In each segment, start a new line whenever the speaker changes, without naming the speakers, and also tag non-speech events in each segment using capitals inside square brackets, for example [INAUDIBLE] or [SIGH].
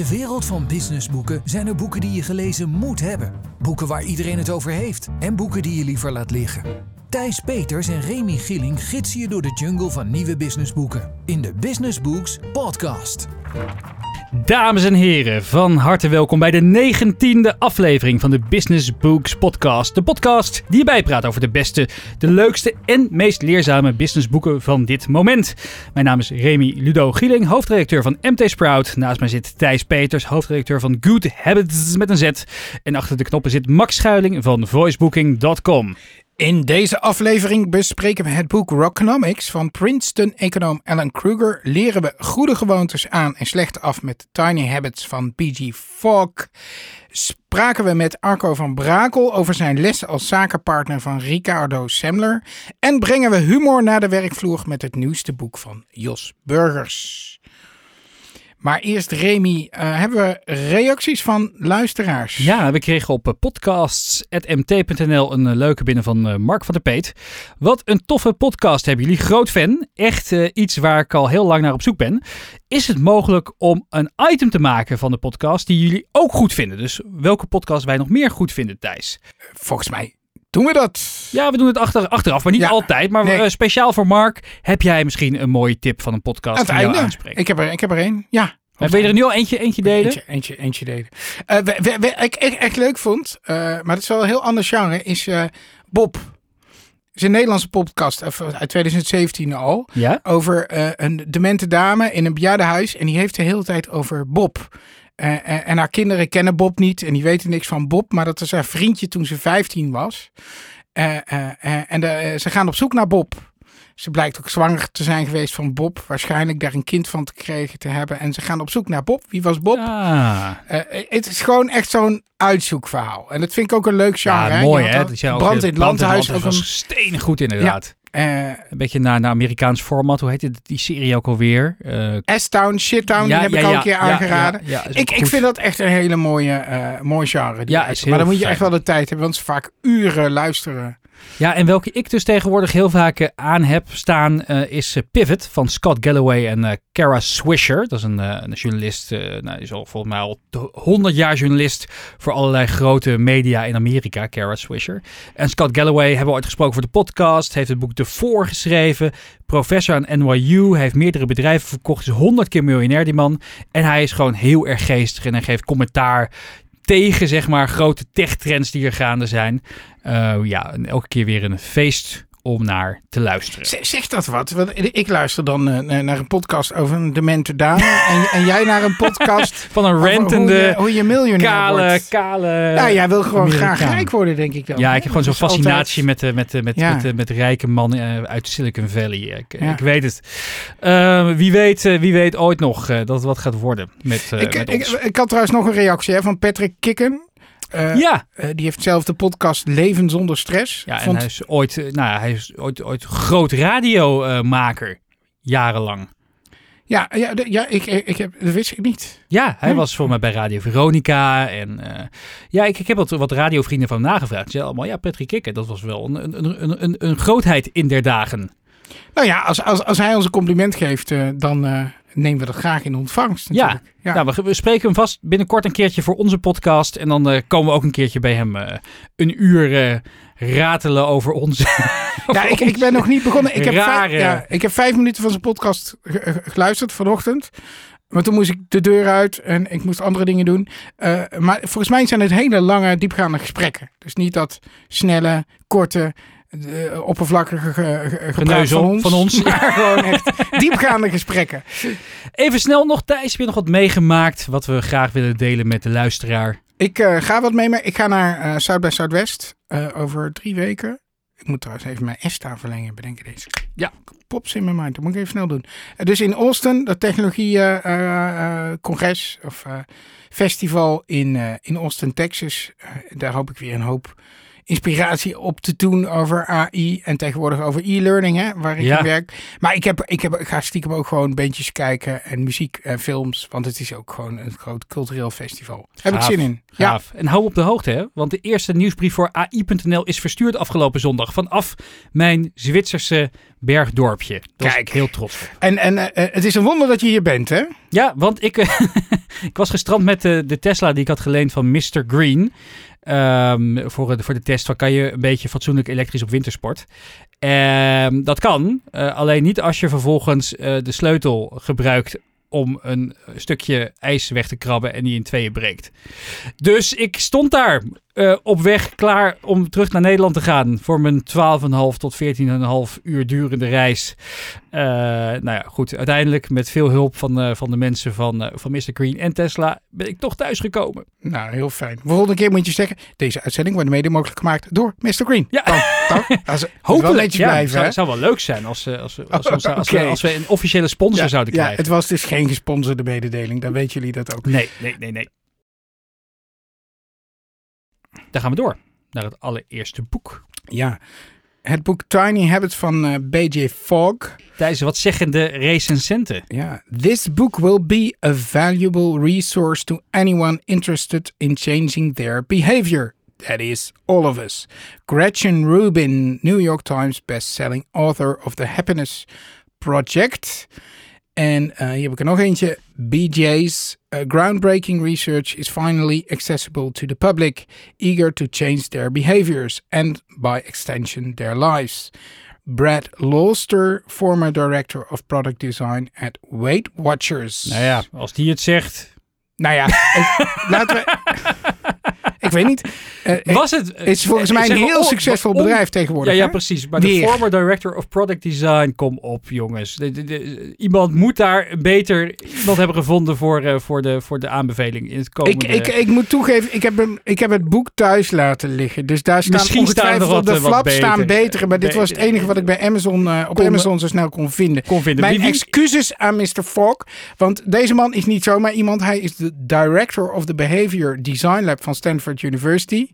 de wereld van businessboeken zijn er boeken die je gelezen moet hebben. Boeken waar iedereen het over heeft. En boeken die je liever laat liggen. Thijs Peters en Remy Gilling gidsen je door de jungle van nieuwe businessboeken. In de Business Books podcast.
Dames en heren, van harte welkom bij de negentiende aflevering van de Business Books podcast. De podcast die je bijpraat over de beste, de leukste en meest leerzame businessboeken van dit moment. Mijn naam is Remy Ludo Gieling, hoofdredacteur van MT Sprout. Naast mij zit Thijs Peters, hoofdredacteur van Good Habits met een Z. En achter de knoppen zit Max Schuiling van voicebooking.com.
In deze aflevering bespreken we het boek Rockonomics van Princeton-econoom Alan Kruger. Leren we goede gewoontes aan en slechte af met Tiny Habits van B.G. Fogg. Spraken we met Arco van Brakel over zijn lessen als zakenpartner van Ricardo Semler. En brengen we humor naar de werkvloer met het nieuwste boek van Jos Burgers. Maar eerst, Remy, uh, hebben we reacties van luisteraars?
Ja, we kregen op podcasts.mt.nl een uh, leuke binnen van Mark van der Peet. Wat een toffe podcast hebben jullie. Groot fan. Echt iets waar ik al heel lang naar op zoek ben. Is het mogelijk om een item te maken van de podcast die jullie ook goed vinden? Dus welke podcast wij nog meer goed vinden, Thijs?
Volgens mij doen we dat?
Ja, we doen het achter, achteraf, maar niet ja, altijd. Maar nee. speciaal voor Mark, heb jij misschien een mooie tip van een podcast
Aan het einde. aanspreekt? Ik heb er, ik heb er één, ja.
Wil je er nu al eentje, eentje delen?
Eentje, eentje, eentje delen. Uh, we, we, we, ik, echt leuk vond, uh, maar dat is wel een heel ander genre, is uh, Bob. Het is een Nederlandse podcast uit 2017 al.
Ja?
Over een demente dame in een bejaardenhuis. En die heeft de hele tijd over Bob. En haar kinderen kennen Bob niet en die weten niks van Bob. Maar dat is haar vriendje toen ze 15 was. en de, ze gaan op zoek naar Bob. Ze blijkt ook zwanger te zijn geweest van Bob. Waarschijnlijk daar een kind van te krijgen te hebben. En ze gaan op zoek naar Bob. Wie was Bob?
Ah.
Het is gewoon echt zo'n uitzoekverhaal. En dat vind ik ook een leuk genre.
Ja, mooi hè?
Dat ja brand in het landhuis.
Ook een steen goed inderdaad. Ja. Uh, een beetje naar, naar Amerikaans format. Hoe heet het, die serie ook alweer?
Uh, S-Town, Shit-Town, ja, die heb ja, ik al een keer aangeraden. ik, ik vind dat echt een hele mooie, uh, mooie genre.
Ja, is
maar dan moet je echt wel de tijd hebben, want ze vaak uren luisteren.
Ja, en welke ik dus tegenwoordig heel vaak uh, aan heb staan uh, is uh, Pivot van Scott Galloway en Kara Swisher. Dat is een, een journalist, nou, is al volgens mij al 100 jaar journalist voor allerlei grote media in Amerika, Kara Swisher. En Scott Galloway hebben we ooit gesproken voor de podcast, heeft het boek De geschreven, professor aan NYU, heeft meerdere bedrijven verkocht, is 100 keer miljonair die man. En hij is gewoon heel erg geestig en hij geeft commentaar tegen zeg maar grote tech-trends die er gaande zijn. Uh, ja, elke keer weer een feest om naar te luisteren.
Zeg dat wat? Want ik luister dan uh, naar een podcast over een demente dame. [LAUGHS] en, en, jij naar een podcast [LAUGHS]
van een rentende,
hoe je, hoe je miljonair
kale,
wordt.
kale.
Nou, jij wil gewoon Amerikaan. graag rijk worden, denk ik dan.
Ja, ik heb gewoon zo'n fascinatie altijd... met, met, met, met, ja. met, met, rijke mannen uit Silicon Valley. Ik, ja. ik weet het. Uh, wie, weet, wie weet ooit nog dat het wat gaat worden met,
ik,
met
ik, ik, had trouwens nog een reactie hè, van Patrick Kikken.
Uh, ja.
Uh, die heeft zelf de podcast Leven zonder stress.
Ja, Vond... en hij is ooit, uh, nou, hij is ooit, ooit groot radiomaker. jarenlang.
Ja, ja, ja ik, ik heb, dat wist ik niet.
Ja, hij hm. was voor mij bij Radio Veronica. En ja, ik, ik heb wat, wat radiovrienden van hem nagevraagd. Ze zeiden allemaal, ja, Patrick Kikker, dat was wel een, een, een, een, een grootheid in der dagen.
Nou ja, als, als, als hij ons een compliment geeft, dan nemen we dat graag in ontvangst.
Ja, ja. Nou, we, we, spreken hem vast binnenkort een keertje voor onze podcast. En dan uh, komen we ook een keertje bij hem uh, een uur uh, ratelen over onze. [LAUGHS]
ja, ik, ik ben nog niet begonnen. Ik heb, vijf, ja, ik heb vijf minuten van zijn podcast geluisterd vanochtend. Maar toen moest ik de deur uit en ik moest andere dingen doen. Uh, maar volgens mij zijn het hele lange, diepgaande gesprekken. Dus niet dat snelle, korte, de oppervlakkige
geneuzel
van ons.
Van ons. [LAUGHS]
Maar gewoon echt diepgaande gesprekken.
Even snel nog, Thijs, heb je nog wat meegemaakt wat we graag willen delen met de luisteraar?
Ik uh, ga wat mee, maar ik ga naar uh, Zuid bij Zuidwest uh, over drie weken. Ik moet trouwens even mijn ESTA verlengen, bedenken deze. Ja, pops in mijn mind, dat moet ik even snel doen. dus in Austin, dat technologie-congres of festival in, in Austin, Texas. daar hoop ik weer een hoop inspiratie op te doen over AI en tegenwoordig over e-learning, hè, waar ik
Ja.
in werk. Maar ik, heb, ik, heb, ik ga stiekem ook gewoon bandjes kijken en muziek en films, want het is ook gewoon een groot cultureel festival. Heb ik zin in. Ja,
Gaaf. En hou op de hoogte, hè? Want de eerste nieuwsbrief voor AI.nl is verstuurd afgelopen zondag vanaf mijn Zwitserse bergdorpje. Daar was
Kijk.
heel trots op.
en, en eh, eh, het is een wonder dat je hier bent, hè?
Ja, want ik, [LAUGHS] ik was gestrand met de, de Tesla die ik had geleend van Mr. Green. Ehm, voor, de, voor de test van kan je een beetje fatsoenlijk elektrisch op wintersport. Ehm, dat kan, eh, alleen niet als je vervolgens eh, de sleutel gebruikt om een stukje ijs weg te krabben en die in tweeën breekt. Dus ik stond daar eh, op weg klaar om terug naar Nederland te gaan voor mijn 12,5 tot 14,5 uur durende reis. Eh, nou ja, goed. Uiteindelijk met veel hulp van, eh, van de mensen van, van Mr. Green en Tesla ben ik toch thuisgekomen.
Nou, heel fijn. Volgende keer moet je zeggen, deze uitzending wordt mede mogelijk gemaakt door Mr. Green.
Ja.
Dan, [LAUGHS]
Hopelijk.
wel
ja,
blijven,
zou,
hè?
zou wel leuk zijn als, als, we- als, als, als, we, als we een officiële sponsor
Ja,
zouden
ja,
krijgen.
het was dus geen gesponsorde mededeling. Dan weten jullie dat ook.
Nee, nee, nee, nee. Dan gaan we door naar het allereerste boek.
Ja. Het boek Tiny Habits van eh, B.J. Fogg.
Tijdens wat zeggen de recensenten?
Ja. This book will be a valuable resource to anyone interested in changing their behavior. That is, all of us. Gretchen Rubin, New York Times bestselling author of The Happiness Project. En eh, hier heb ik er nog eentje. BJ's uh, groundbreaking research is finally accessible to the public, eager to change their behaviors and, by extension, their lives. Brad Lawster, former director of product design at Weight Watchers.
Nou ja, als die het zegt.
Nou ja, ik- laten we. [LAUGHS] ik weet niet. Eh,
Was het?
het is volgens mij een
maar,
heel
on-
succesvol bedrijf
Ja,
tegenwoordig.
ja,
hè?
precies. Maar de former director of product design, kom op, jongens. De- de- de- iemand moet daar beter iemand hebben gevonden voor, eh, voor, de, voor de aanbeveling in het
Ik,
komende.
ik, ik moet toegeven, ik heb, hem, ik heb het boek thuis laten liggen. Dus daar staan
Misschien staan
ongetwijfeld op de
eh,
flap staan
beter.
betere. Maar dit was het enige wat ik bij Amazon, eh, op
Kon-
Amazon zo snel kon vinden.
kon vinden.
Mijn
Wie- wie-
excuses aan Mr. Fogg. Want deze man is niet zomaar iemand. Hij is de director of the Behavior Design Lab van Stanford University.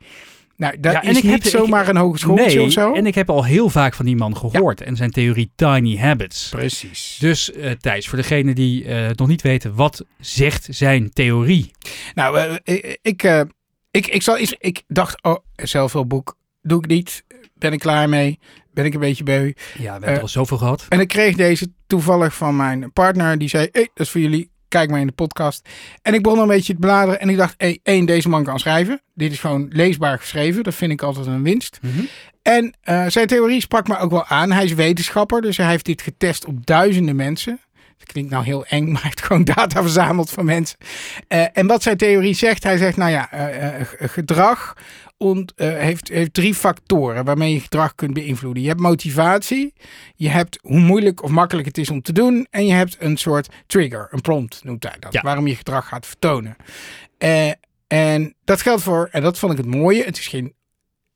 Nou, dat
Ja, en
is
ik
niet
heb- ik-
zomaar een hogeschooltje
nee,
of zo.
en ik heb al heel vaak van die man gehoord. En zijn theorie Tiny Habits.
Precies.
Dus eh Thijs, voor degene die het nog niet weten, wat zegt zijn theorie?
Nou, eh, ik, ik, ik, ik, zal eens, ik dacht, oh, zelfhulpboek, doe ik niet. Ben ik klaar mee? Ben ik een beetje beu?
Ja, we hebben al zoveel gehad.
En ik kreeg deze toevallig van mijn partner. Die zei, hey, dat is voor jullie. Kijk maar in de podcast. En ik begon een beetje te bladeren. En ik dacht, hey, één, deze man kan schrijven. Dit is gewoon leesbaar geschreven. Dat vind ik altijd een winst.
Mhm.
En eh, zijn theorie sprak me ook wel aan. Hij is wetenschapper, dus hij heeft dit getest op duizenden mensen. Dat klinkt nou heel eng, [LAUGHS] maar hij heeft gewoon data verzameld van mensen. Eh, en wat zijn theorie zegt, hij zegt, nou ja, eh, gedrag ont, eh, heeft, heeft drie factoren waarmee je gedrag kunt beïnvloeden. Je hebt motivatie, je hebt hoe moeilijk of makkelijk het is om te doen en je hebt een soort trigger, een prompt noemt hij dat,
Ja.
waarom je gedrag gaat vertonen. Eh, en dat geldt voor, en dat vond ik het mooie, het is geen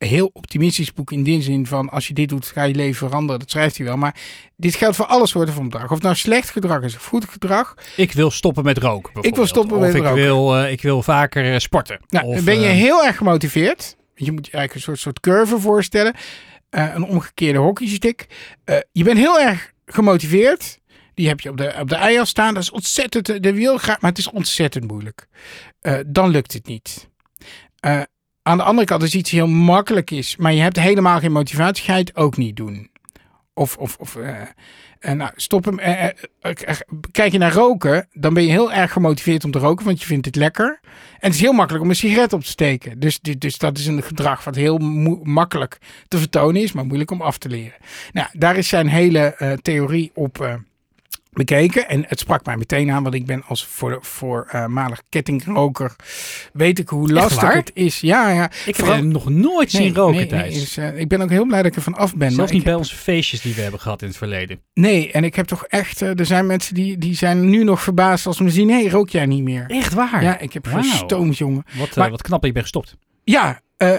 heel optimistisch boek in die zin van als je dit doet ga je leven veranderen. Dat schrijft hij wel. Maar dit geldt voor alle soorten van gedrag. Of het nou slecht gedrag is of goed gedrag.
Ik wil stoppen met roken. bijvoorbeeld.
wil stoppen
of
met
ik
roken.
Wil, eh, ik wil vaker eh, sporten.
Nou,
of,
ben je
eh,
heel erg gemotiveerd. Je moet je eigenlijk een soort, soort curve voorstellen. Een omgekeerde hockeystick. Je bent heel erg gemotiveerd. Die heb je op de, op de eier staan. Dat is ontzettend. De wil graag, maar het is ontzettend moeilijk. Dan lukt het niet. Aan de andere kant, als iets heel makkelijk is, maar je hebt helemaal geen motivatie, ga je het ook niet doen. Of, of, of eh, nou, stop hem. eh, kijk je naar roken, dan ben je heel erg gemotiveerd om te roken, want je vindt het lekker. En het is heel makkelijk om een sigaret op te steken. Dus, dus, dus dat is een gedrag wat heel makkelijk te vertonen is, maar moeilijk om af te leren. Nou, daar is zijn hele theorie op bekeken. En het sprak mij meteen aan, want ik ben als voor, voormalig kettingroker, weet ik hoe lastig het is. Ja, ja.
Ik heb hem nog nooit zien roken,
nee, dus, eh, ik ben ook heel blij dat ik er van af ben.
Zelfs niet bij
heb-
onze feestjes die we hebben gehad in het verleden.
Nee, en ik heb toch echt... eh, er zijn mensen die, die zijn nu nog verbaasd als ze me zien. Nee, rook jij niet meer?
Echt waar?
Ja, ik heb gestoomd, jongen.
Wat, eh,
Maar-
wat knap dat je bent gestopt.
Ja, eh,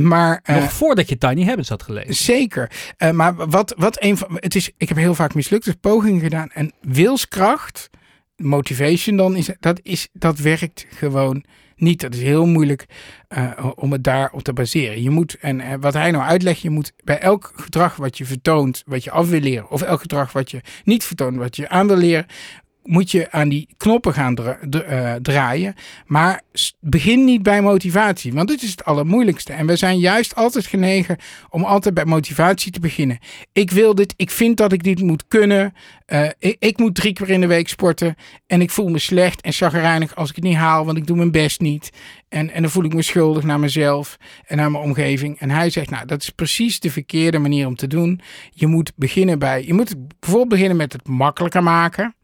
maar... eh,
Nog voordat je Tiny Habits had gelezen.
Zeker. Eh, maar wat, wat een van. Het is, ik heb heel vaak mislukte pogingen gedaan. En wilskracht, motivation dan, is, dat, is, dat werkt gewoon niet. Dat is heel moeilijk uh, om het daarop te baseren. Je moet, en wat hij nou uitlegt, je moet bij elk gedrag wat je vertoont, wat je af wil leren, of elk gedrag wat je niet vertoont, wat je aan wil leren, moet je aan die knoppen gaan uh, draaien. Maar begin niet bij motivatie, want dit is het allermoeilijkste. En we zijn juist altijd genegen om altijd bij motivatie te beginnen. Ik wil dit, ik vind dat ik dit moet kunnen. Uh, ik, ik, moet drie keer in de week sporten en ik voel me slecht en chagrijnig als ik het niet haal, want ik doe mijn best niet. En, en dan voel ik me schuldig naar mezelf en naar mijn omgeving. En hij zegt, nou, dat is precies de verkeerde manier om te doen. Je moet beginnen bij, je moet bijvoorbeeld beginnen met het makkelijker maken.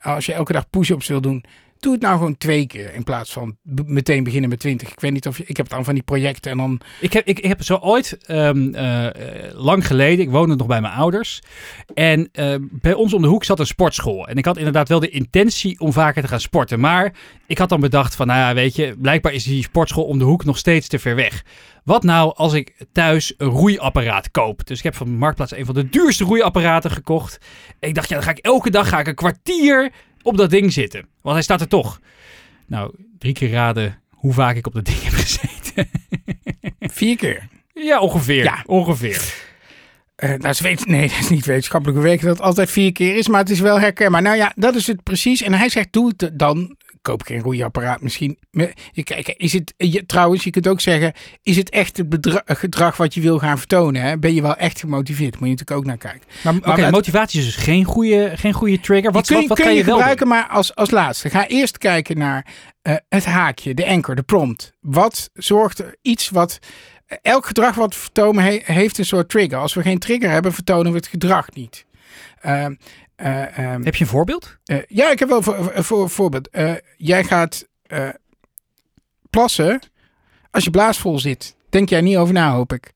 Als je elke dag push-ups wil doen, doe het nou gewoon twee keer in plaats van meteen beginnen met twintig. Ik weet niet of je, ik heb dan van die projecten en dan.
Ik heb, ik, ik heb zo ooit um, uh, lang geleden, ik woonde nog bij mijn ouders. En uh, bij ons om de hoek zat een sportschool. En ik had inderdaad wel de intentie om vaker te gaan sporten. Maar ik had dan bedacht van, nou ja, weet je, blijkbaar is die sportschool om de hoek nog steeds te ver weg. Wat nou als ik thuis een roeiapparaat koop? Dus ik heb van Marktplaats een van de duurste roeiapparaten gekocht. En ik dacht, ja, dan ga ik elke dag ga ik een kwartier op dat ding zitten. Want hij staat er toch. Nou, drie keer raden hoe vaak ik op dat ding heb gezeten. [LAUGHS]
Vier keer?
Ja, ongeveer. Ja. Ongeveer.
Uh, nou, ze weet, nee, [LAUGHS] dat is niet wetenschappelijk bewezen dat het altijd vier keer is, maar het is wel herkenbaar. Nou ja, dat is het precies. En hij zegt, doe het dan koop geen roeiapparaat misschien. Je, kijk, is het, je, trouwens, je kunt ook zeggen, is het echt het gedrag wat je wil gaan vertonen? Hè? Ben je wel echt gemotiveerd? Moet je natuurlijk ook naar kijken.
Maar, maar motivatie is dus geen goede, geen goede trigger. Wat,
kun,
wat, wat
kun
kan
je,
je
gebruiken, maar als, als laatste. Ga eerst kijken naar uh, het haakje, de anker, de prompt. Wat zorgt er iets wat... Elk gedrag wat we vertonen he, heeft een soort trigger. Als we geen trigger hebben, vertonen we het gedrag niet. Uh,
uh, um, Heb je een voorbeeld?
Uh, ja, ik heb wel een voor, voorbeeld. jij gaat plassen als je blaas vol zit. Denk jij niet over na, hoop ik.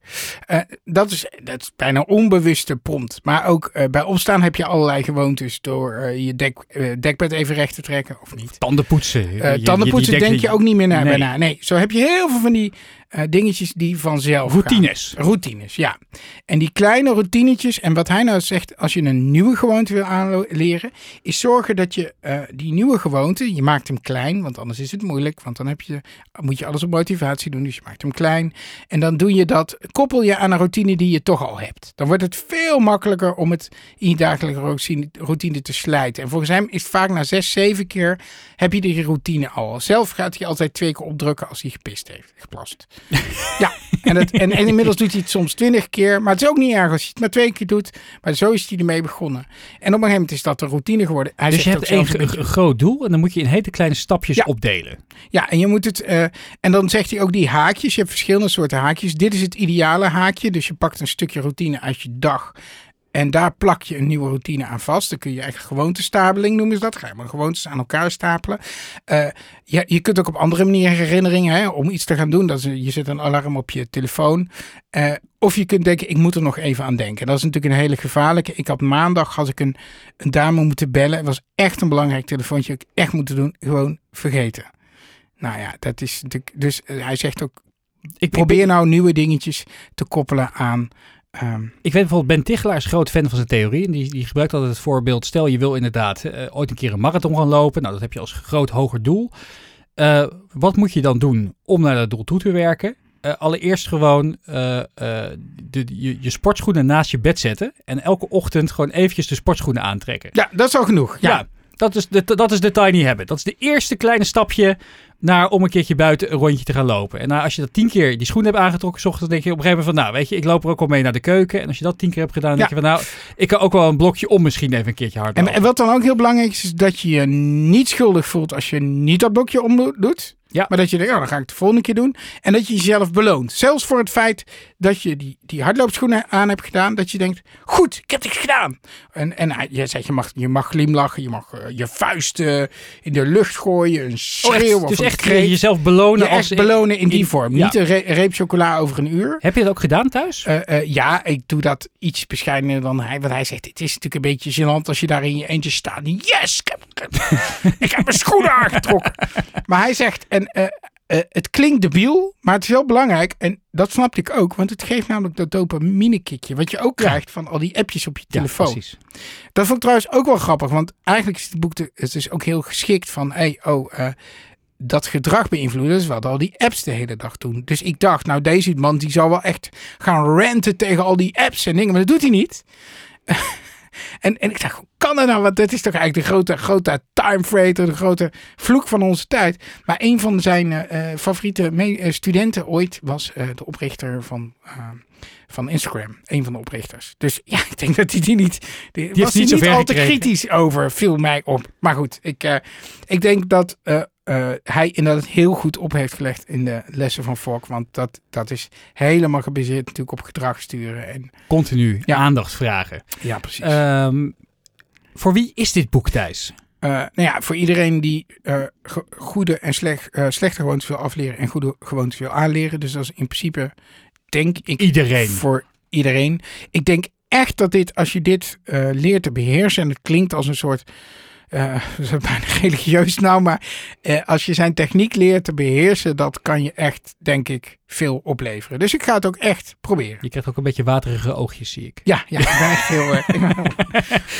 Dat, is, dat is bijna onbewuste prompt. Maar ook bij opstaan heb je allerlei gewoontes door je dek, dekbed even recht te trekken of niet.
Tandenpoetsen.
Je, tandenpoetsen je, denk je ook niet meer naar nee. na. Nee, zo heb je heel veel van die uh, dingetjes die vanzelf
Routines.
Gaan. Routines, ja. En die kleine routinetjes, en wat hij nou zegt, als je een nieuwe gewoonte wil aanleren, is zorgen dat je uh, die nieuwe gewoonte, je maakt hem klein, want anders is het moeilijk, want dan heb je, moet je alles op motivatie doen, dus je maakt hem klein. En dan doe je dat, koppel je aan een routine die je toch al hebt. Dan wordt het veel makkelijker om het in je dagelijkse routine te slijten. En volgens hem is vaak na zes, zeven keer heb je die routine al. Zelf gaat hij altijd twee keer opdrukken als hij gepist heeft, geplast. [LAUGHS] ja, en, het, en, en, inmiddels doet hij het soms twintig keer. Maar het is ook niet erg als je het maar twee keer doet. Maar zo is hij ermee begonnen. En op een gegeven moment is dat een routine geworden.
Hij dus je hebt een, groot doel en dan moet je in hele kleine stapjes
ja.
opdelen.
Ja, en je moet het. Uh, en dan zegt hij ook die haakjes. Je hebt verschillende soorten haakjes. Dit is het ideale haakje. Dus je pakt een stukje routine uit je dag. En daar plak je een nieuwe routine aan vast. Dan kun je eigenlijk gewoontestabeling noemen ze dat. Ga je maar gewoontes aan elkaar stapelen. Uh, ja, je kunt ook op andere manieren herinneringen hè, om iets te gaan doen. Dat is, je zet een alarm op je telefoon. Uh, of je kunt denken, ik moet er nog even aan denken. Dat is natuurlijk een hele gevaarlijke. Ik had maandag had ik een, een dame moeten bellen. Het was echt een belangrijk telefoontje. Ik echt moeten doen. Gewoon vergeten. Nou ja, dat is natuurlijk. Dus uh, hij zegt ook. Ik probeer nou nieuwe dingetjes te koppelen aan
Um, ik weet bijvoorbeeld, Ben Tichelaar is groot fan van zijn theorie. En die, die gebruikt altijd het voorbeeld, stel je wil inderdaad uh, ooit een keer een marathon gaan lopen. Nou, dat heb je als groot hoger doel. Uh, wat moet je dan doen om naar dat doel toe te werken? Uh, allereerst gewoon de, je, je, sportschoenen naast je bed zetten. En elke ochtend gewoon eventjes de sportschoenen aantrekken.
Ja, dat is al genoeg. Ja, ja
dat, is de, dat is de tiny habit. Dat is de eerste kleine stapje naar om een keertje buiten een rondje te gaan lopen. En nou, als je dat tien keer die schoen hebt aangetrokken, s ochtends denk je op een gegeven moment van, nou weet je, ik loop er ook wel mee naar de keuken. En als je dat tien keer hebt gedaan, denk je van, nou, ik kan ook wel een blokje om misschien even een keertje hard
en, en, wat dan ook heel belangrijk is, is dat je je niet schuldig voelt als je niet dat blokje om doet. Ja. Maar dat je denkt, oh, dan ga ik het de volgende keer doen. En dat je jezelf beloont. Zelfs voor het feit dat je die, die hardloopschoenen aan hebt gedaan. Dat je denkt, goed, ik heb dit gedaan. En, en je zegt, je mag, je mag glimlachen. Je mag uh, je vuisten in de lucht gooien. Een schreeuw
oh, Dus echt jezelf belonen.
Je als echt belonen in, in die vorm. Ja. Niet een re reep chocola over een uur.
Heb je dat ook gedaan thuis?
Uh, uh, ja, ik doe dat iets bescheidener dan hij. Want hij zegt, het is natuurlijk een beetje gênant als je daar in je eentje staat. Yes, ik heb, [LAUGHS] ik heb mijn schoenen aangetrokken. Maar hij zegt, en uh, het klinkt debiel, maar het is wel belangrijk. En dat snapte ik ook, want het geeft namelijk dat dopamine-kickje. Wat je ook ja. krijgt van al die appjes op je telefoon. Ja, precies. Dat vond ik trouwens ook wel grappig, want eigenlijk is het boek de, het is ook heel geschikt van... Hey, oh, uh, dat gedrag beïnvloeden. Dat is wat al die apps de hele dag doen. Dus ik dacht, nou deze man die zal wel echt gaan ranten tegen al die apps en dingen. Maar dat doet hij niet. En, en ik dacht, hoe kan dat nou? Want dat is toch eigenlijk de grote, grote time freighter, de grote vloek van onze tijd. Maar een van zijn eh, eh, favoriete eh, studenten ooit was de oprichter van... van Instagram, een van de oprichters. Dus ja, ik denk dat hij die niet. Die, was
niet ver
al te kritisch over, viel mij op. Maar goed, ik, ik denk dat eh, hij inderdaad heel goed op heeft gelegd in de lessen van Fogg. Want dat, dat is helemaal gebaseerd natuurlijk op gedrag sturen. En,
Continu
Ja.
aandacht vragen.
ja, precies.
Ehm, voor wie is dit boek, Thijs?
Eh, nou ja, voor iedereen die eh, goede en slecht, slechte gewoontes wil afleren en goede gewoontes wil aanleren. Dus dat is in principe, denk ik,
Iedereen.
voor iedereen. Ik denk echt dat dit, als je dit leert te beheersen, en het klinkt als een soort, eh, [LAUGHS] dat is bijna religieus nou, maar eh, als je zijn techniek leert te beheersen, dat kan je echt, denk ik, veel opleveren. Dus ik ga het ook echt proberen.
Je krijgt ook een beetje waterige oogjes, zie ik.
Ja, ja, ik ben echt heel... eh,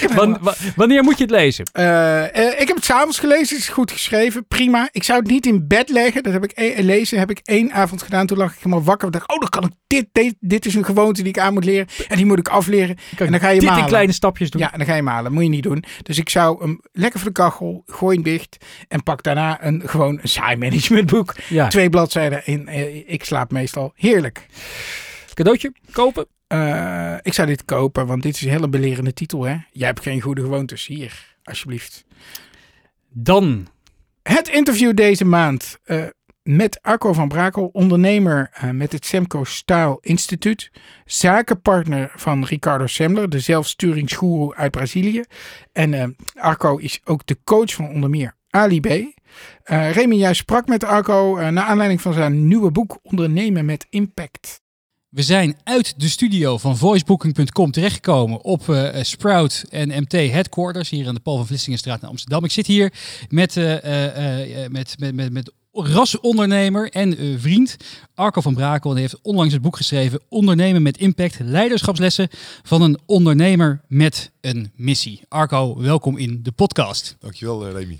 ik ben- [LAUGHS]
wanneer moet je het lezen?
Eh, eh, ik heb het s'avonds gelezen. Het is goed geschreven. Prima. Ik zou het niet in bed leggen. Dat heb ik e- lezen. Heb ik één avond gedaan. Toen lag ik helemaal wakker. Ik dacht, oh, dan kan ik dit, dit. Dit is een gewoonte die ik aan moet leren. En die moet ik afleren. En dan ga je
dit
malen.
in kleine stapjes doen.
Ja, en dan ga je malen. Moet je niet doen. Dus ik zou hem lekker voor de kachel. Gooi hem dicht. En pak daarna een, gewoon een saai managementboek.
Ja.
Twee bladzijden. In, ik meestal heerlijk.
Cadeautje kopen.
Eh, ik zou dit kopen. Want dit is een hele belerende titel. Hè? Jij hebt geen goede gewoontes. Hier, alsjeblieft.
Dan
Het interview deze maand eh, met Arco van Brakel, ondernemer eh, met het Semco Style Instituut, zakenpartner van Ricardo Semler, de zelfsturingsgoeroe uit Brazilië. En Arco is ook de coach van onder meer Ali B. Eh Remy, jij sprak met Arco eh, naar aanleiding van zijn nieuwe boek Ondernemen met Impact.
We zijn uit de studio van voicebooking.com terechtgekomen op eh, Sprout en MT Headquarters hier aan de Paul van Vlissingenstraat in Amsterdam. Ik zit hier met, eh, eh, eh, met, met, met, met rasondernemer en eh, vriend Arco van Brakel. En hij heeft onlangs het boek geschreven Ondernemen met Impact, leiderschapslessen van een ondernemer met een missie. Arco, welkom in de podcast.
Dankjewel, Remy.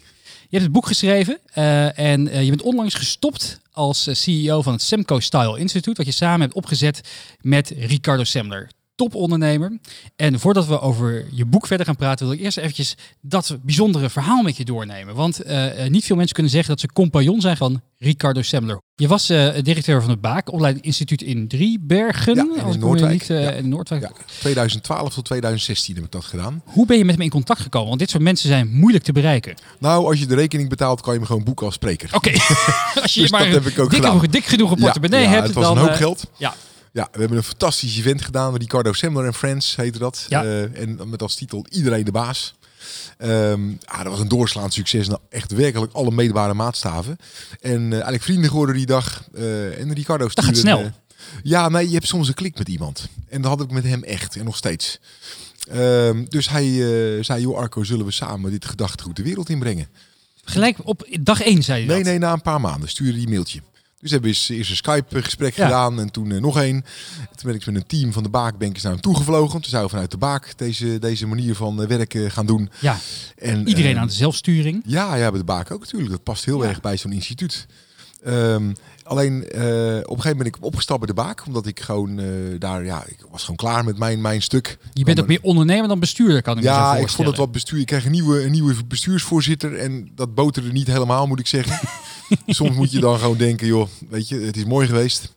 Je hebt het boek geschreven eh, en eh, je bent onlangs gestopt als eh, CEO van het Semco Style Institute, wat je samen hebt opgezet met Ricardo Semler, topondernemer. En voordat we over je boek verder gaan praten, wil ik eerst eventjes dat bijzondere verhaal met je doornemen. Want eh, eh, niet veel mensen kunnen zeggen dat ze compagnon zijn van Ricardo Semler. Je was eh, directeur van het Baak, opleidingsinstituut in Driebergen.
Ja, in Noordwijk.
Niet,
Ja.
in Noordwijk.
Ja, 2012 tot 2016 heb ik dat gedaan.
Hoe ben je met hem in contact gekomen? Want dit soort mensen zijn moeilijk te bereiken.
Nou, als je de rekening betaalt, kan je me gewoon boeken als spreker.
Oké, [LAUGHS] als je
Dus
maar
dat heb ik ook
dik,
gedaan.
dik genoeg een portemonnee
ja,
hebt,
het was
dan...
een hoop geld.
ja.
Ja, we hebben een fantastisch event gedaan. Ricardo Semler en Friends heette dat.
Ja.
Eh, en met als titel Iedereen de baas. Ehm ah, dat was een doorslaand succes. Nou, echt werkelijk alle meetbare maatstaven. En eh, eigenlijk vrienden geworden die dag. Eh, en Ricardo
Dat gaat
stuurde,
snel.
ja, nee, je hebt soms een klik met iemand. En dat had ik met hem echt. En nog steeds. Ehm, dus hij zei, joh Arco, zullen we samen dit gedachtegoed de wereld inbrengen?
Gelijk op dag één zei je
Nee,
dat.
nee, na een paar maanden stuurde hij een mailtje. Dus hebben we eens- eerst een Skype-gesprek
Ja.
gedaan en toen eh, nog één. Toen ben ik met een team van de Baakbankers naar hem toegevlogen. Toen zouden we vanuit de Baak deze, deze manier van eh, werken gaan doen.
Ja,
En,
iedereen
eh,
aan de zelfsturing.
Ja, ja, bij de Baak ook natuurlijk. Dat past heel
Ja.
erg bij zo'n instituut. Ehm, alleen op een gegeven moment ben ik opgestapt bij de Baak. Omdat ik gewoon daar, ja, ik was gewoon klaar met mijn, mijn stuk.
Je bent ook meer ondernemer dan bestuurder, kan ik me zo
Ja, ik
voorstellen.
vond het wat bestuur. Ik kreeg een nieuwe, een nieuwe bestuursvoorzitter en dat boterde niet helemaal, moet ik zeggen. [LAUGHS] [LAUGHS] Soms moet je dan gewoon denken, joh, weet je, het is mooi geweest.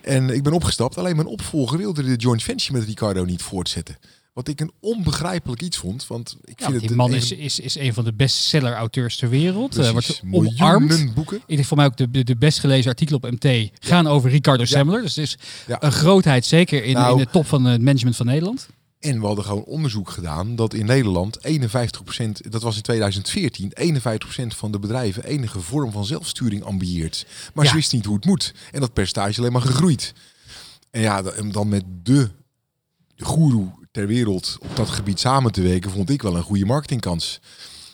En ik ben opgestapt. Alleen mijn opvolger wilde de joint venture met Ricardo niet voortzetten. Wat ik een onbegrijpelijk iets vond. Want ik
Ja,
vind
die man
een-
is, is, is een van de bestseller-auteurs ter wereld. Eh
precies,
wordt omarmd.
boeken.
Ik denk voor mij ook de, de, de best gelezen artikelen op MT gaan over Ricardo Semler. Dus het is
Ja.
een grootheid, zeker in,
Nou,
in de top van het management van Nederland.
En we hadden gewoon onderzoek gedaan dat in Nederland 51%, dat was in 2014, 51% van de bedrijven enige vorm van zelfsturing ambieert. Maar
Ja.
ze wisten niet hoe het moet. En dat percentage is alleen maar gegroeid. En ja, dan met de, de goeroe ter wereld op dat gebied samen te werken, vond ik wel een goede marketingkans.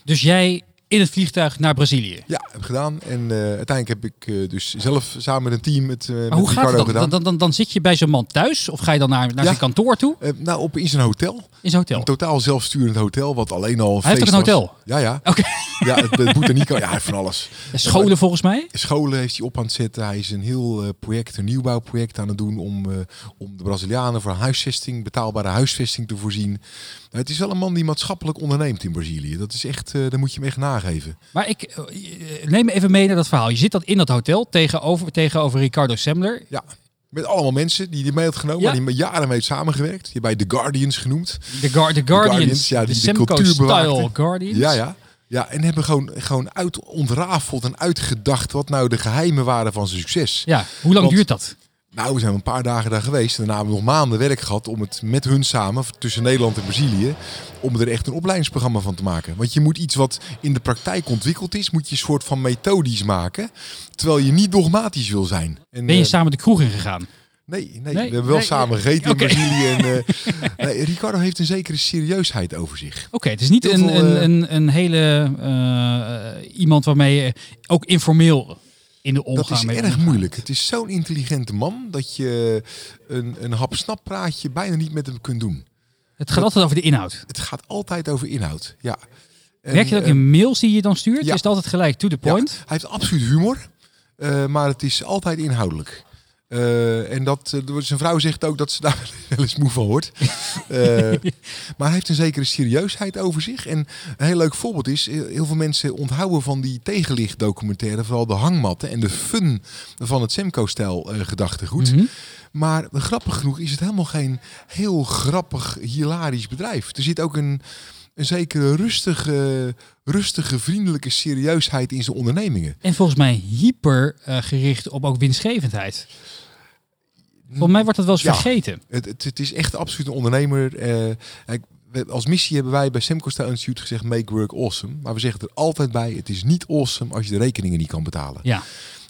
Dus jij in het vliegtuig naar Brazilië.
Ja, heb ik gedaan. En eh, uiteindelijk heb ik eh, dus zelf samen met een team het uh, met
hoe gaat
Ricardo
het dan?
gedaan.
Dan, dan? dan zit je bij zo'n man thuis of ga je dan naar, naar
Ja.
zijn kantoor toe?
Eh, nou, op in zijn hotel.
In zijn hotel.
Een totaal zelfsturend hotel, wat alleen al
Hij heeft een
was.
hotel?
Ja, ja.
Oké.
Ja, het, het moet er. Ja, hij heeft van alles. [LAUGHS]
Scholen volgens mij?
Scholen heeft hij op aan het zetten. Hij is een heel eh, project, een nieuwbouwproject aan het doen om, eh, om de Brazilianen voor huisvesting, betaalbare huisvesting te voorzien. Nou, het is wel een man die maatschappelijk onderneemt in Brazilië. Dat is echt, eh daar moet je hem echt nageven.
Maar ik eh, neem me even mee naar dat verhaal. Je zit dat in dat hotel tegenover, tegenover Ricardo Semler.
Ja, met allemaal mensen die die mee had genomen,
Ja.
hij met jaren mee heeft samengewekt. Je hebt bij The Guardians genoemd.
De, Guar- de Guardians.
Guardians, ja,
de
die de
Semco
cultuur
Style
bewaakten.
Guardians.
Ja, ja. Ja, en hebben gewoon, gewoon uit, ontrafeld en uitgedacht wat nou de geheimen waren van zijn succes.
Ja, hoe lang
Want-
duurt dat?
Nou, we zijn een paar dagen daar geweest. En daarna hebben we nog maanden werk gehad om het met hun samen, tussen Nederland en Brazilië, om er echt een opleidingsprogramma van te maken. Want je moet iets wat in de praktijk ontwikkeld is, moet je een soort van methodisch maken. Terwijl je niet dogmatisch wil zijn. En,
Ben je
eh,
samen de kroeg ingegaan?
Nee, nee,
Nee,
we hebben wel
nee,
samen gegeten in Brazilië. En, eh, [LAUGHS] Ricardo heeft een zekere serieusheid over zich.
Oké, het is niet een,
veel,
een,
eh,
een, een hele iemand waarmee je ook informeel in de omgang
Dat is erg moeilijk. Het is zo'n intelligente man dat je een, een hap-snap praatje bijna niet met hem kunt doen.
Het gaat altijd over de inhoud.
Het gaat altijd over inhoud. Ja. En,
Merk je dat ook
eh,
in mails die je dan stuurt?
ja.
Is het altijd gelijk to the
ja,
point?
hij heeft absoluut humor, eh, maar het is altijd inhoudelijk. Eh, en dat, eh, zijn vrouw zegt ook dat ze daar [LAUGHS] wel eens moe van wordt. [LAUGHS] Eh, maar hij heeft een zekere serieusheid over zich. En een heel leuk voorbeeld is, heel veel mensen onthouden van die tegenlichtdocumentaire, vooral de hangmatten en de fun van het Semco-stijl gedachtegoed.
Mhm.
Maar grappig genoeg is het helemaal geen heel grappig, hilarisch bedrijf. Er zit ook een, een zekere rustige, rustige, vriendelijke serieusheid in zijn ondernemingen.
En volgens mij hyper gericht op ook winstgevendheid. Volgens mij wordt dat wel eens
Ja.
vergeten.
Het, het, het is echt absoluut een ondernemer. eh, als missie hebben wij bij Semco Style Institute gezegd make work awesome. Maar we zeggen er altijd bij, het is niet awesome als je de rekeningen niet kan betalen.
Ja.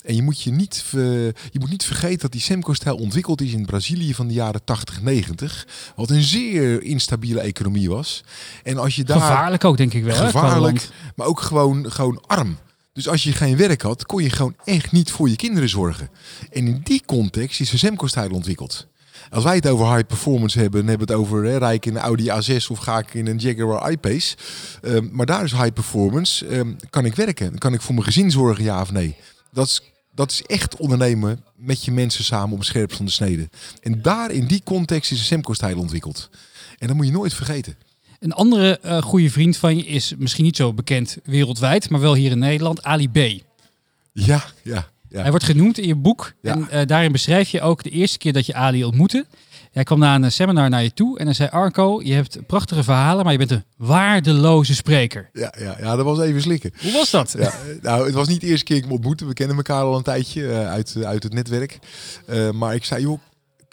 En je moet, je, niet, je moet niet vergeten dat die Semco-stijl ontwikkeld is in Brazilië van de jaren 80, 90. Wat een zeer instabiele economie was. En als je daar...
Gevaarlijk ook, denk ik wel.
gevaarlijk, maar ook gewoon, gewoon arm. Dus als je geen werk had, kon je gewoon echt niet voor je kinderen zorgen. En in die context is de Semco-stijl ontwikkeld. Als wij het over high performance hebben, dan hebben we het over hè, rijk in een Audi A6 of ga ik in een Jaguar I-Pace. Ehm, maar daar is high performance. Ehm, kan ik werken? Kan ik voor mijn gezin zorgen, ja of nee? Dat is, dat is echt ondernemen met je mensen samen op het scherpst van de snede. En daar in die context is de Semco-stijl ontwikkeld. En dat moet je nooit vergeten.
Een andere eh, goede vriend van je is misschien niet zo bekend wereldwijd, maar wel hier in Nederland, Ali B.
Ja, ja, ja.
Hij wordt genoemd in je boek.
Ja.
En eh, daarin beschrijf je ook de eerste keer dat je Ali ontmoette. Hij kwam na een eh, seminar naar je toe en hij zei: Arco, je hebt prachtige verhalen, maar je bent een waardeloze spreker.
Ja, ja, ja, dat was even slikken.
Hoe was dat?
Ja, nou, het was niet de eerste keer ik hem ontmoette. We kennen elkaar al een tijdje uit, uit het netwerk. Maar ik zei, joh,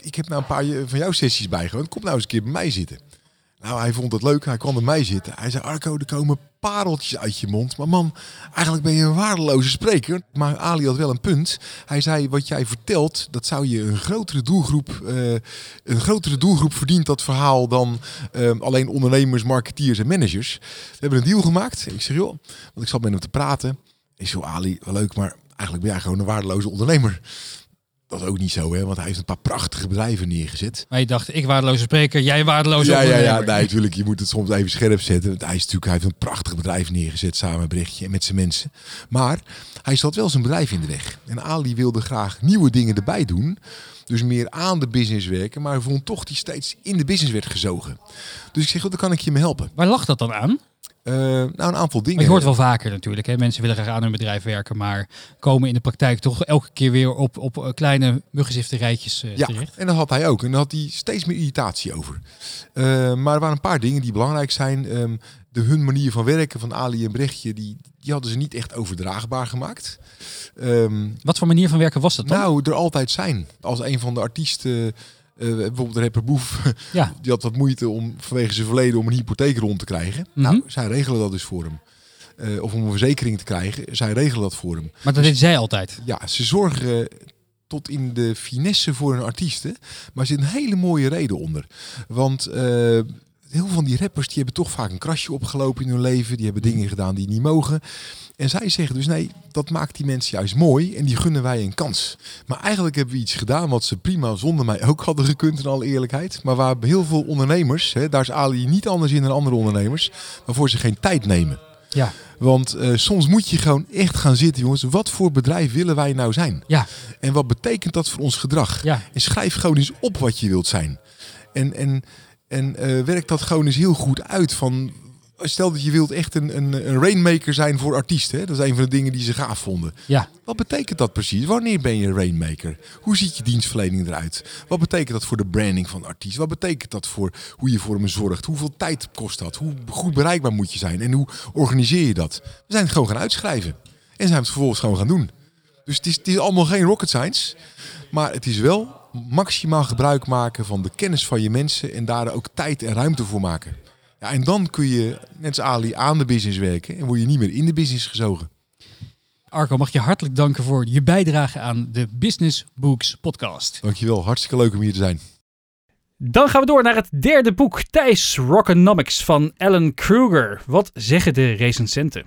ik heb nou een paar van jouw sessies bijgewoond. Kom nou eens een keer bij mij zitten. Nou, hij vond het leuk. Hij kwam bij mij zitten. Hij zei, Arco, er komen pareltjes uit je mond. Maar man, eigenlijk ben je een waardeloze spreker. Maar Ali had wel een punt. Hij zei, wat jij vertelt, dat zou je een grotere doelgroep... eh, een grotere doelgroep verdient dat verhaal dan eh, alleen ondernemers, marketeers en managers. We hebben een deal gemaakt. Ik zeg, joh, want ik zat met hem te praten. Ik zeg, Ali, wel leuk, maar eigenlijk ben jij gewoon een waardeloze ondernemer. Dat is ook niet zo, hè? Want hij heeft een paar prachtige bedrijven neergezet.
Maar je dacht, ik waardeloze spreker, jij waardeloze
Ja, ja, ja. Nee, natuurlijk. Je moet het soms even scherp zetten. Want hij, is natuurlijk, hij heeft een prachtig bedrijf neergezet samen met Berichtje en met zijn mensen. Maar hij zat wel zijn bedrijf in de weg. En Ali wilde graag nieuwe dingen erbij doen. Dus meer aan de business werken. Maar hij vond toch die steeds in de business werd gezogen. Dus ik zeg, dan kan ik je me helpen.
Waar lag dat dan aan?
Eh, nou, een aantal dingen.
Je hoort wel vaker natuurlijk. Hè? Mensen willen graag aan hun bedrijf werken, maar komen in de praktijk toch elke keer weer op, op eh, kleine muggenzifterijtjes eh
Ja,
terecht.
en dat had hij ook. En daar had hij steeds meer irritatie over. Maar er waren een paar dingen die belangrijk zijn. Ehm, de hun manier van werken van Ali en Brechtje, die, die hadden ze niet echt overdraagbaar gemaakt. Ehm,
Wat voor manier van werken was dat dan?
nou, er altijd zijn. Als een van de artiesten, eh, bijvoorbeeld rapper Boef,
ja. [LAUGHS]
die had wat moeite om vanwege zijn verleden om een hypotheek rond te krijgen.
Mhm.
Nou, zij regelen dat dus voor hem. Eh, of om een verzekering te krijgen, zij regelen dat voor hem.
Maar dat deed zij altijd.
Ja, ze zorgen tot in de finesse voor hun artiesten. Maar er zit een hele mooie reden onder. Want eh, heel veel van die rappers die hebben toch vaak een krasje opgelopen in hun leven. Die hebben dingen gedaan die niet mogen. En zij zeggen dus nee, dat maakt die mensen juist mooi en die gunnen wij een kans. Maar eigenlijk hebben we iets gedaan wat ze prima zonder mij ook hadden gekund in alle eerlijkheid. Maar waar heel veel ondernemers, hè, daar is Ali niet anders in dan andere ondernemers, waarvoor ze geen tijd nemen.
Ja.
Want eh, soms moet je gewoon echt gaan zitten, jongens. Wat voor bedrijf willen wij nou zijn?
Ja.
En wat betekent dat voor ons gedrag?
Ja.
En schrijf gewoon eens op wat je wilt zijn. En, en, en eh, werk dat gewoon eens heel goed uit. Van, stel dat je wilt echt een, een, een rainmaker zijn voor artiesten. Hè? Dat is een van de dingen die ze gaaf vonden.
Ja.
Wat betekent dat precies? Wanneer ben je een rainmaker? Hoe ziet je dienstverlening eruit? Wat betekent dat voor de branding van de artiest? Wat betekent dat voor hoe je voor hem zorgt? Hoeveel tijd kost dat? Hoe goed bereikbaar moet je zijn? En hoe organiseer je dat? We zijn het gewoon gaan uitschrijven. En zijn het vervolgens gewoon gaan doen. Dus het is, het is allemaal geen rocket science. Maar het is wel maximaal gebruik maken van de kennis van je mensen. En daar ook tijd en ruimte voor maken. Ja, en dan kun je, net als Ali, aan de business werken. En word je niet meer in de business gezogen.
Arco, mag je hartelijk danken voor je bijdrage aan de Business Books podcast.
Dankjewel, hartstikke leuk om hier te zijn.
Dan gaan we door naar het derde boek, Thijs Rockonomics van Alan Kruger. Wat zeggen de recensenten?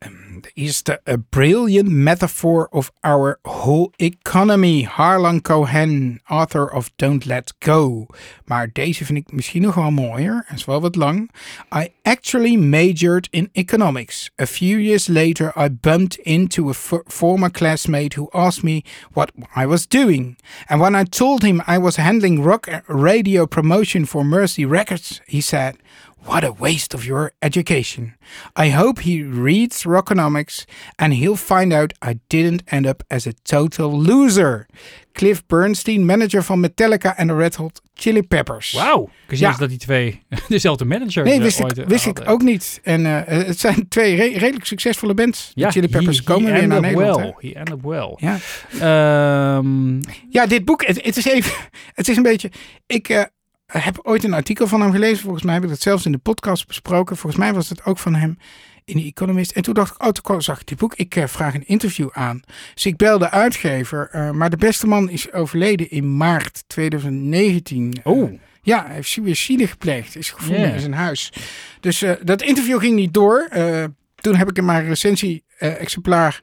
Ehm, is the a brilliant metaphor of our whole economy. Harlan Cohen, author of Don't Let Go. Maar deze vind ik misschien nog wel mooier. Is wel wat lang. I actually majored in economics. A few years later, I bumped into a former classmate who asked me what I was doing. And when I told him I was handling rock eh, radio promotion for Mercy Records, he said, What a waste of your education. I hope he reads Rockonomics and he'll find out I didn't end up as a total loser. Cliff Bernstein, manager van Metallica en de Red Hot Chili Peppers.
Wauw. Ik
Ja.
dat die twee [LAUGHS] dezelfde manager
Nee,
eh,
wist, ik,
eh,
wist ik ook niet. En eh, het zijn twee re- redelijk succesvolle bands. De
Ja,
Chili Peppers
he-
komen weer naar Nederland.
Well. He ended well.
Ja.
Ehm,
Ja, dit boek, het, het is even, [LAUGHS] het is een beetje, ik heb ooit een artikel van hem gelezen. Volgens mij heb ik dat zelfs in de podcast besproken. Volgens mij was het ook van hem in The Economist. En toen dacht ik, oh, toen zag ik dit boek. Ik eh, vraag een interview aan. Dus ik bel de uitgever. eh, maar de beste man is overleden in maart 2019. Eh,
oh,
ja, hij heeft suïcide gepleegd. Is gevonden in zijn huis. Dus eh, dat interview ging niet door. Eh, toen heb ik hem maar een recensie-exemplaar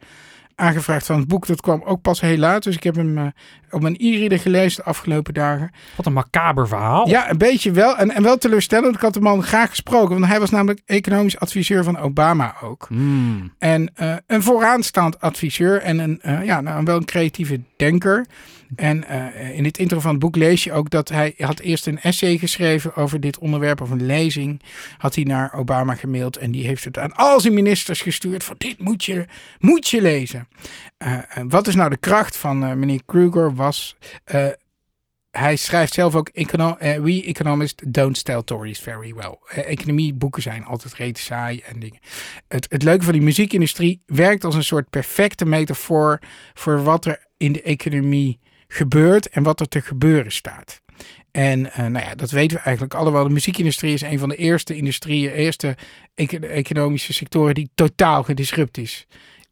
aangevraagd van het boek. Dat kwam ook pas heel laat. Dus ik heb hem eh, op mijn e-reader gelezen de afgelopen dagen.
wat een macaber verhaal.
Ja, een beetje wel. En, en wel teleurstellend. Ik had de man graag gesproken. Want hij was namelijk economisch adviseur van Obama ook.
Hmm.
En eh, een vooraanstaand adviseur en een, eh, ja, nou, wel een creatieve denker. En eh, in dit intro van het boek lees je ook dat hij had eerst een essay geschreven over dit onderwerp of een lezing. Had hij naar Obama gemaild en die heeft het aan al zijn ministers gestuurd van dit moet je, moet je lezen. En wat is nou de kracht van meneer Kruger was... hij schrijft zelf ook, we economists don't tell stories very well. Economieboeken zijn altijd rete saai en dingen. Het, het leuke van die muziekindustrie werkt als een soort perfecte metafoor voor wat er in de economie gebeurt en wat er te gebeuren staat. En eh, nou ja, dat weten we eigenlijk allemaal. De muziekindustrie is een van de eerste industrieën, eerste eco- economische sectoren die totaal gedisrupt is.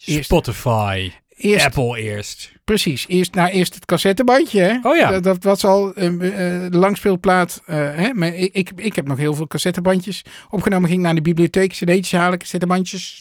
Eerst-
Spotify.
Eerst,
Apple eerst.
Precies, eerst, nou, eerst het cassettebandje. Hè?
Oh ja.
Dat, dat was al eh, de langspeelplaat. eh, hè? Maar ik, ik, ik heb nog heel veel cassettebandjes opgenomen. Ging naar de bibliotheek, cd'tjes halen, cassettebandjes.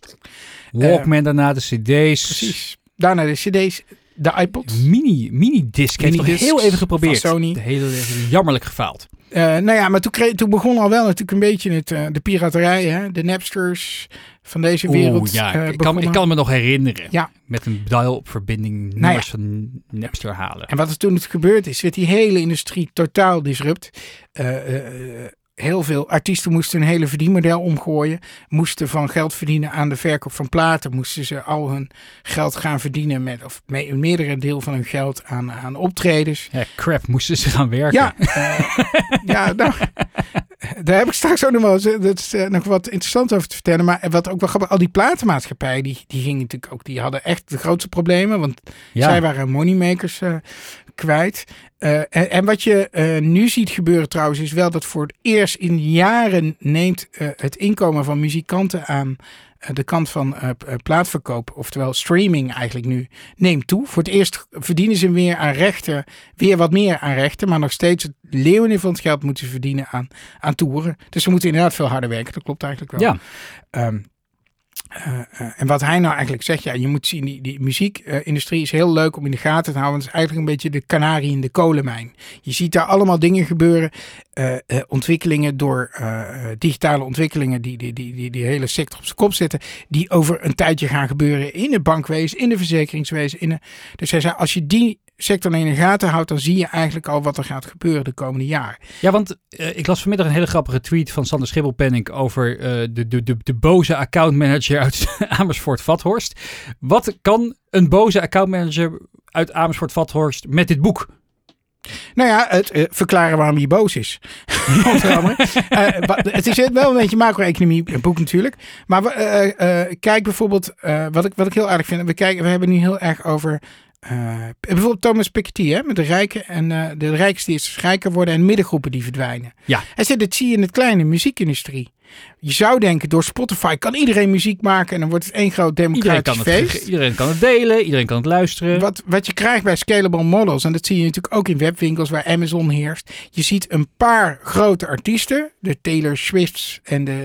Walkman daarna, de cd's.
Precies. Daarna de cd's, de iPod.
Mini, mini disc. Heeft nog
Minidiscs
heel even geprobeerd.
Sony.
De hele, jammerlijk gefaald.
Eh, nou ja, maar toen, kreeg, toen begon al wel natuurlijk een beetje het, eh, de piraterij. Hè? De Napsters van deze wereld.
Oeh, ja.
eh,
ik, kan, ik kan me nog herinneren.
Ja.
Met een dial-up verbinding nummers van Napster halen.
En wat er toen het gebeurd is, werd die hele industrie totaal disrupt. Heel veel artiesten moesten hun hele verdienmodel omgooien. Moesten van geld verdienen aan de verkoop van platen. Moesten ze al hun geld gaan verdienen met, of me, een meerdere deel van hun geld aan, aan optredens.
Ja, crap, moesten ze gaan werken.
Ja, [LAUGHS] ja nou, daar heb ik straks ook nog wel eh, dat is, eh, nog wat interessant over te vertellen. Maar wat ook wel grappig, al die platenmaatschappijen, die, die gingen natuurlijk ook, die hadden echt de grootste problemen. Want
Ja.
zij waren moneymakers eh, kwijt. Eh, en, en wat je eh, nu ziet gebeuren trouwens is wel dat voor het eerst in jaren neemt eh, het inkomen van muzikanten aan de kant van plaatverkoop, oftewel streaming eigenlijk nu, neemt toe. Voor het eerst verdienen ze meer aan rechten, weer wat meer aan rechten, maar nog steeds het leeuwen van het geld moeten ze verdienen aan, aan toeren. Dus ze moeten inderdaad veel harder werken, dat klopt eigenlijk wel.
Ja,
Ehm, eh, eh, en wat hij nou eigenlijk zegt, ja, je moet zien, die, die muziekindustrie is heel leuk om in de gaten te houden. Het is eigenlijk een beetje de kanarie in de kolenmijn. Je ziet daar allemaal dingen gebeuren, eh, ontwikkelingen door digitale ontwikkelingen die die, die, die die hele sector op zijn kop zetten, die over een tijdje gaan gebeuren in het bankwezen, in de verzekeringswezen. In de, dus hij zei, als je die sector in de gaten houdt, dan zie je eigenlijk al wat er gaat gebeuren de komende jaren.
ja want eh, ik las vanmiddag een hele grappige tweet van Sander Schibbelpenning over eh, de, de, de, de boze accountmanager uit [LAUGHS] Amersfoort-Vathorst. Wat kan een boze accountmanager uit Amersfoort-Vathorst met dit boek?
Nou ja, het eh, verklaren waarom hij boos is. [LAUGHS] [LAUGHS] Het is wel een beetje macro-economie een boek natuurlijk. Maar kijk bijvoorbeeld, wat, ik, wat ik heel aardig vind. We, kijken, we hebben nu heel erg over eh, bijvoorbeeld Thomas Piketty. Hè, met de rijken en eh, de rijkste die rijker worden en middengroepen die verdwijnen.
Ja.
Hij zegt, dat zie je in het kleine muziekindustrie. Je zou denken, door Spotify kan iedereen muziek maken en dan wordt het één groot
Iedereen
democratisch
kan, het,
feest.
ge- iedereen kan het delen, iedereen kan het luisteren.
Wat, wat je krijgt bij scalable models, en dat zie je natuurlijk ook in webwinkels waar Amazon heerst. Je ziet een paar grote artiesten, de Taylor Swifts en de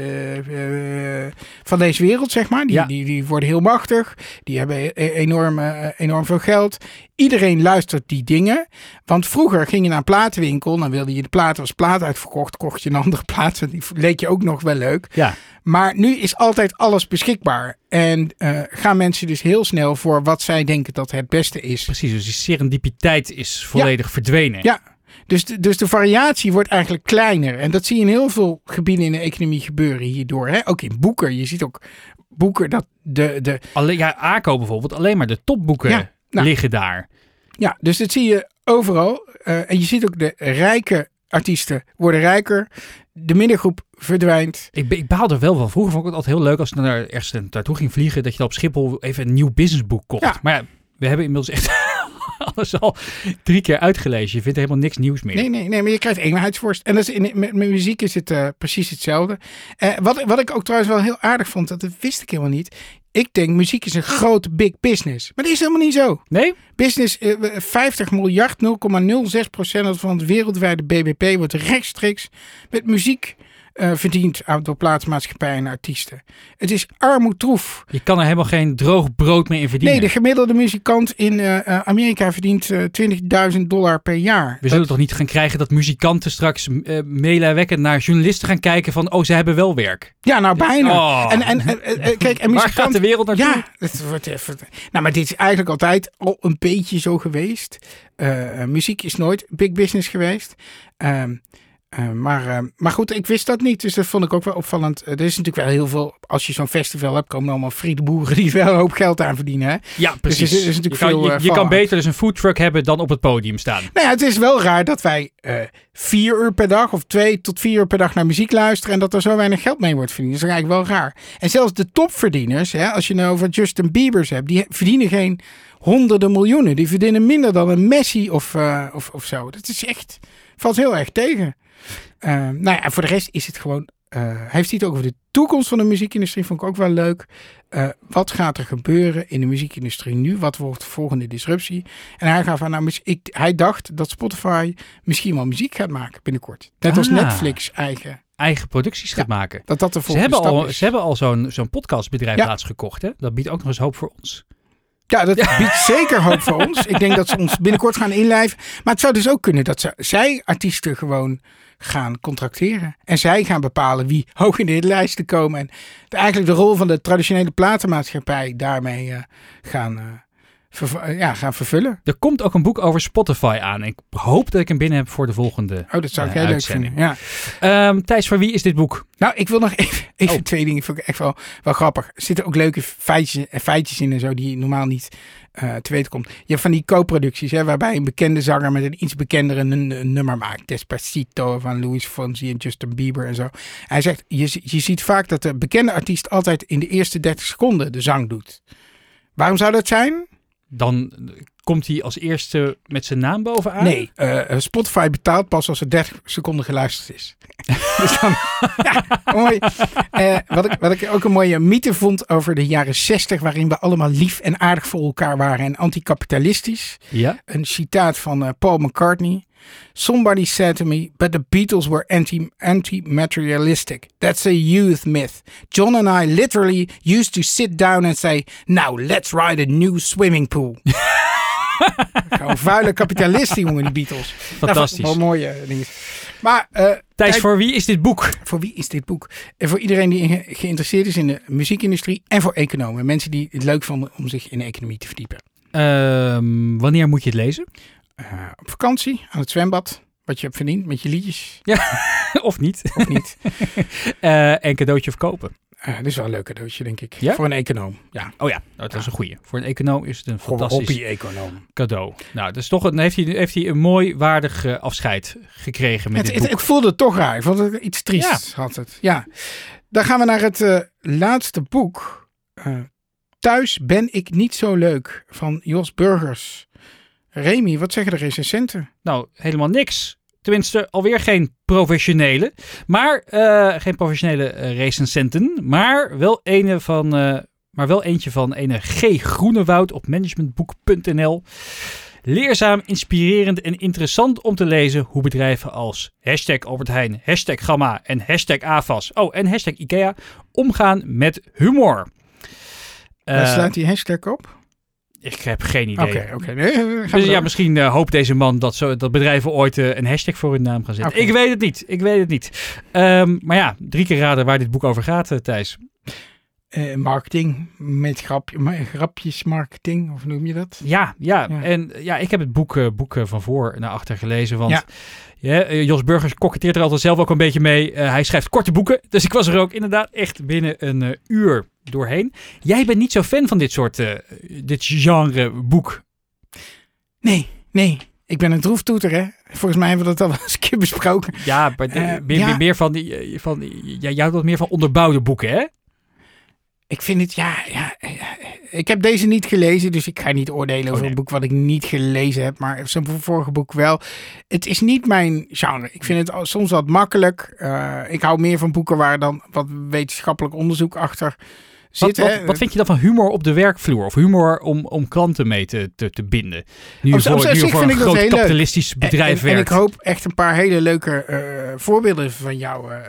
eh, van deze wereld, zeg maar. Die,
Ja.
die, die worden heel machtig, die hebben e- enorm, eh, enorm veel geld. Iedereen luistert die dingen. Want vroeger ging je naar een platenwinkel, dan wilde je de plaat als plaat uitverkocht, kocht je een [LAUGHS] andere plaat. en Die leek je ook nog wel leuk.
Ja,
Maar nu is altijd alles beschikbaar. En eh, gaan mensen dus heel snel voor wat zij denken dat het beste is.
precies. Dus die serendipiteit is volledig verdwenen.
Ja, dus de, dus de variatie wordt eigenlijk kleiner. En dat zie je in heel veel gebieden in de economie gebeuren hierdoor. Hè? Ook in boeken. Je ziet ook boeken dat de... de
Alleen, ja, ACO bijvoorbeeld, alleen maar de topboeken
Ja, nou.
liggen daar.
ja, dus dat zie je overal. Eh, en je ziet ook de rijke artiesten worden rijker. De middengroep verdwijnt.
Ik, ik baal er wel van. Vroeger vond ik het altijd heel leuk als ik naar, ergens naartoe ging vliegen, dat je dan op Schiphol even een nieuw businessboek kocht.
Ja.
Maar ja, we hebben inmiddels echt [LAUGHS] alles al drie keer uitgelezen. Je vindt helemaal niks nieuws meer.
Nee, nee, nee, maar je krijgt eenheidsworst. En dat is in, met, met muziek is het eh, precies hetzelfde. Eh, wat, wat ik ook trouwens wel heel aardig vond, dat wist ik helemaal niet. Ik denk muziek is een groot big business. Maar dat is helemaal niet zo.
Nee?
Business, eh, 50 miljard, 0,06 procent van het wereldwijde BBP wordt rechtstreeks met muziek eh, verdiend aan- door plaatsmaatschappijen en artiesten. Het is armoedtroef.
Je kan er helemaal geen droog brood meer in verdienen.
Nee, de gemiddelde muzikant in eh, eh, Amerika verdient eh, 20.000 dollar per jaar.
We zullen toch niet gaan krijgen dat muzikanten straks eh meelijwekkend naar journalisten gaan kijken van, oh, ze hebben wel werk.
Ja, nou bijna.
Oh.
En, en, en, eh, eh, kijk, en
Waar gaat de wereld naartoe?
Ja, het wordt even. Nou, maar dit is eigenlijk altijd al een beetje zo geweest. Eh, eh, muziek is nooit big business geweest. Ehm, eh, maar, eh, maar goed, ik wist dat niet. Dus dat vond ik ook wel opvallend. Eh, er is natuurlijk wel heel veel. Als je zo'n festival hebt, komen allemaal friede boeren die wel een hoop geld aan verdienen. Hè?
Ja, precies.
er is natuurlijk
je kan,
veel,
je, je kan beter dus een foodtruck hebben dan op het podium staan.
Nou ja, het is wel raar dat wij vier uur per dag of twee tot vier uur per dag naar muziek luisteren en dat er zo weinig geld mee wordt verdiend. Dat is eigenlijk wel raar. En zelfs de topverdieners, hè, als je nou over Justin Bieber's hebt, die verdienen geen honderden miljoenen. Die verdienen minder dan een Messi of, of, of zo. Dat is echt, valt heel erg tegen. Eh, nou ja, voor de rest is het gewoon. eh, hij heeft het over de toekomst van de muziekindustrie, vond ik ook wel leuk. Eh, wat gaat er gebeuren in de muziekindustrie nu? Wat wordt de volgende disruptie? En hij gaf aan, nou, ik, hij dacht dat Spotify misschien wel muziek gaat maken binnenkort. Net als
Ah.
Netflix eigen.
Eigen producties gaat maken.
Dat dat de
Ze hebben,
stap
al,
is.
ze hebben al zo'n zo'n podcastbedrijf
Ja.
laatst gekocht. Hè? Dat biedt ook nog eens hoop voor ons.
Ja, dat biedt zeker hoop voor ons. Ik denk dat ze ons binnenkort gaan inlijven. Maar het zou dus ook kunnen dat ze, zij artiesten gewoon gaan contracteren. En zij gaan bepalen wie hoog in de hitlijsten komen. En eigenlijk de rol van de traditionele platenmaatschappij daarmee eh, gaan, eh, eh, ja, gaan vervullen.
Er komt ook een boek over Spotify aan. Ik hoop dat ik hem binnen heb voor de volgende.
Oh, dat zou ik
eh,
heel leuk vinden. Ja.
Ehm, Thijs, voor wie is dit boek?
Nou, ik wil nog [LAUGHS] even, even
Oh.
twee dingen. Vind ik echt wel, wel grappig. Er zitten ook leuke feitjes, feitjes in en zo die je normaal niet eh, te weten komt. Je hebt van die co-producties, hè, waarbij een bekende zanger met een iets bekendere nummer maakt. Despacito van Louis Fonsi en Justin Bieber en zo. Hij zegt, je, je ziet vaak dat de bekende artiest altijd in de eerste 30 seconden de zang doet. Waarom zou dat zijn?
dan komt hij als eerste met zijn naam bovenaan?
Nee, eh, Spotify betaalt pas als er 30 seconden geluisterd is. [LAUGHS] dus dan, [LAUGHS] ja, mooi. Eh, wat, ik, wat ik ook een mooie mythe vond over de jaren 60, waarin we allemaal lief en aardig voor elkaar waren en anticapitalistisch.
Ja?
Een citaat van eh, Paul McCartney. Somebody said to me, but the Beatles were anti, anti-materialistic. That's a youth myth. John and I literally used to sit down and say, now let's ride a new swimming pool. [LAUGHS] [LAUGHS] Gewoon vuile kapitalisten, jongen, die Beatles.
Fantastisch.
Nou, wel mooie dingen. Maar eh,
Thijs, voor wie is dit boek?
voor wie is dit boek? En voor iedereen die ge- geïnteresseerd is in de muziekindustrie en voor economen. Mensen die het leuk vonden om zich in de economie te verdiepen.
Ehm, wanneer moet je het lezen?
Eh, op vakantie, aan het zwembad, wat je hebt verdiend met je liedjes, [LAUGHS]
of niet?
of niet. [LAUGHS]
Eh, en cadeautje verkopen.
Eh, dit is wel een leuk cadeautje, denk ik.
Ja?
Voor een econoom. Ja,
Oh ja, dat is een goeie. Voor een econoom is het een
voor een
fantastisch
hobby-econoom.
cadeau. Nou, dus toch, dan heeft hij, heeft hij een mooi waardig eh, afscheid gekregen met
Het,
dit
het,
boek.
ik voelde het toch raar. Ik vond het iets triest, had het. Ja. Dan gaan we naar het eh, laatste boek. Eh, Thuis ben ik niet zo leuk van Jos Burgers. Remy, wat zeggen de recensenten?
Nou, helemaal niks. Tenminste, alweer geen professionele. Maar eh, geen professionele eh, recensenten. Maar wel, ene van, eh, maar wel eentje van ene G. Groenewoud op managementboek.nl. Leerzaam, inspirerend en interessant om te lezen hoe bedrijven als hashtag Albert Heijn, hashtag Gamma en hashtag AFAS, oh en hashtag IKEA omgaan met humor. Eh,
slaat die hashtag op?
Ik heb geen idee.
Oké, oké. Nee,
Dus ja, misschien eh, hoopt deze man dat, zo, dat bedrijven ooit eh, een hashtag voor hun naam gaan zetten. Ik weet het niet. Ik weet het niet. Ehm, maar ja, drie keer raden waar dit boek over gaat, eh, Thijs.
Marketing met grapje, ma- grapjes marketing, of noem je dat?
Ja, ja.
Ja.
En ja, ik heb het boek, boek eh, van voor naar achter gelezen. Want
Ja.
ja, Jos Burgers koketteert er altijd zelf ook een beetje mee. Hij schrijft korte boeken. Dus ik was er ook inderdaad echt binnen een uur doorheen. Jij bent niet zo fan van dit soort, eh, dit genre boek.
Nee, nee. Ik ben een droeftoeter, hè. Volgens mij hebben we dat al [LAUGHS] eens een keer besproken.
Ja, maar
Eh,
meer,
ja.
meer, meer van die, eh, van, jij houdt wat meer van onderbouwde boeken, hè?
Ik vind het, ja, ja, ik heb deze niet gelezen, dus ik ga niet oordelen over
Oh, nee.
een boek wat ik niet gelezen heb, maar zijn vorige boek wel. Het is niet mijn genre. Ik vind het al- soms wat makkelijk. Ik hou meer van boeken waar dan wat wetenschappelijk onderzoek achter zit.
wat, wat vind je dan van humor op de werkvloer? Of humor om, om klanten mee te, te, te binden? Nu je voor, nu je
vind
voor een groot
leuk.
kapitalistisch
En-
bedrijf
en, en,
werkt.
ik hoop echt een paar hele leuke eh, voorbeelden van jou eh,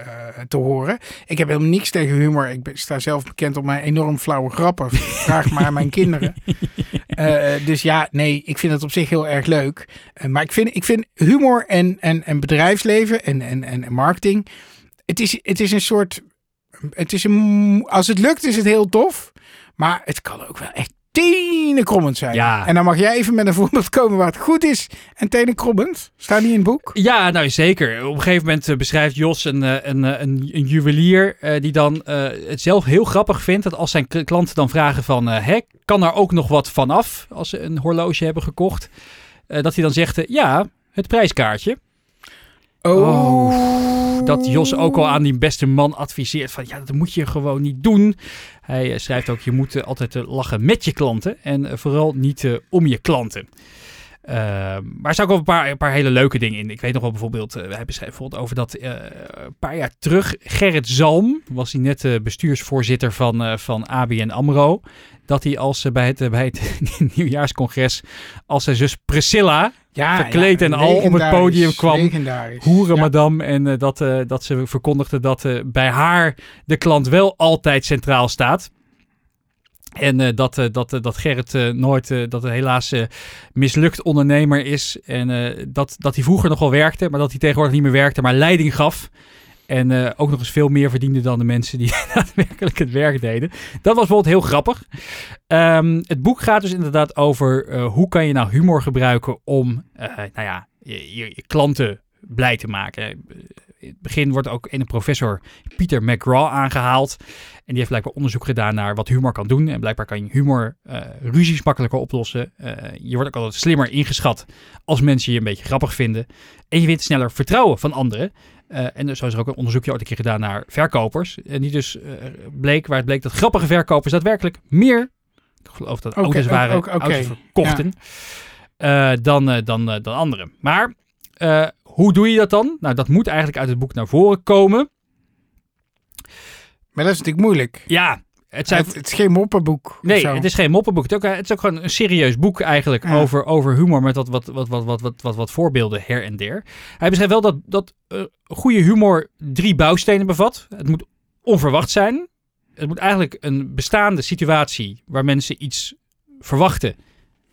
te horen. Ik heb helemaal niks tegen humor. Ik ben- sta zelf bekend op mijn enorm flauwe grappen. Vraag maar aan mijn kinderen. [LAUGHS] Eh, dus ja, nee, ik vind het op zich heel erg leuk. Maar ik vind, ik vind humor en, en, en bedrijfsleven en, en, en marketing. Het is, het is een soort. Het is een, als het lukt, is het heel tof. Maar het kan ook wel echt tenenkrommend zijn.
Ja.
En dan mag jij even met een voorbeeld komen waar het goed is en tenenkrommend. Staan die in het boek?
Ja, nou zeker. Op een gegeven moment eh, beschrijft Jos een, eh, een, eh, een, een juwelier eh, die dan het zelf heel grappig vindt dat als zijn klanten dan vragen van, hè, kan er ook nog wat vanaf als ze een horloge hebben gekocht? Dat hij dan zegt, ja, het prijskaartje. Oh, Dat Jos ook al aan die beste man adviseert van, ja, dat moet je gewoon niet doen. Hij eh, schrijft ook, je moet eh, altijd eh, lachen met je klanten en vooral niet om je klanten. Uh, maar er staan ook wel een paar, een paar hele leuke dingen in. Ik weet nog wel bijvoorbeeld, uh, hij beschrijft bijvoorbeeld over dat uh, een paar jaar terug, Gerrit Zalm, was hij net uh, bestuursvoorzitter van, van ABN AMRO. Dat hij als bij het, bij het [LAUGHS] nieuwjaarscongres als zijn zus Priscilla
ja,
verkleed
ja,
en al op het podium kwam. Hoeren
Ja.
madame. En dat, dat ze verkondigde dat bij haar de klant wel altijd centraal staat. En uh, dat, uh, dat, uh, dat Gerrit nooit, dat het helaas mislukt ondernemer is. En dat, dat hij vroeger nog wel werkte, maar dat hij tegenwoordig niet meer werkte, maar leiding gaf. En ook nog eens veel meer verdiende dan de mensen die [LAUGHS] daadwerkelijk het werk deden. Dat was bijvoorbeeld heel grappig. Um, het boek gaat dus inderdaad over hoe kan je nou humor gebruiken om nou ja, je, je klanten blij te maken. In het begin wordt ook een professor Peter McGraw aangehaald. En die heeft blijkbaar onderzoek gedaan naar wat humor kan doen. En blijkbaar kan je humor uh, ruzies makkelijker oplossen. Uh, je wordt ook altijd slimmer ingeschat als mensen je een beetje grappig vinden. En je wint sneller vertrouwen van anderen. Uh, en zo is er ook een onderzoekje ooit een keer gedaan naar verkopers. En die dus bleek, waar het bleek dat grappige verkopers daadwerkelijk meer geloof dat
Oké,
auto's
ook-
waren
ook-
auto's verkochten. eh, dan, eh, dan, eh, dan andere. Maar eh, hoe doe je dat dan? Nou, dat moet eigenlijk uit het boek naar voren komen.
Maar dat is natuurlijk moeilijk.
Ja, het zijn
Het, het is geen moppenboek.
Nee, het is geen moppenboek. Het is, ook, het is ook gewoon een serieus boek eigenlijk
Ja.
over, over humor met wat, wat, wat, wat, wat, wat, wat, wat voorbeelden her en der. Hij beschrijft wel dat, dat eh, goede humor drie bouwstenen bevat. Het moet onverwacht zijn. Het moet eigenlijk een bestaande situatie waar mensen iets verwachten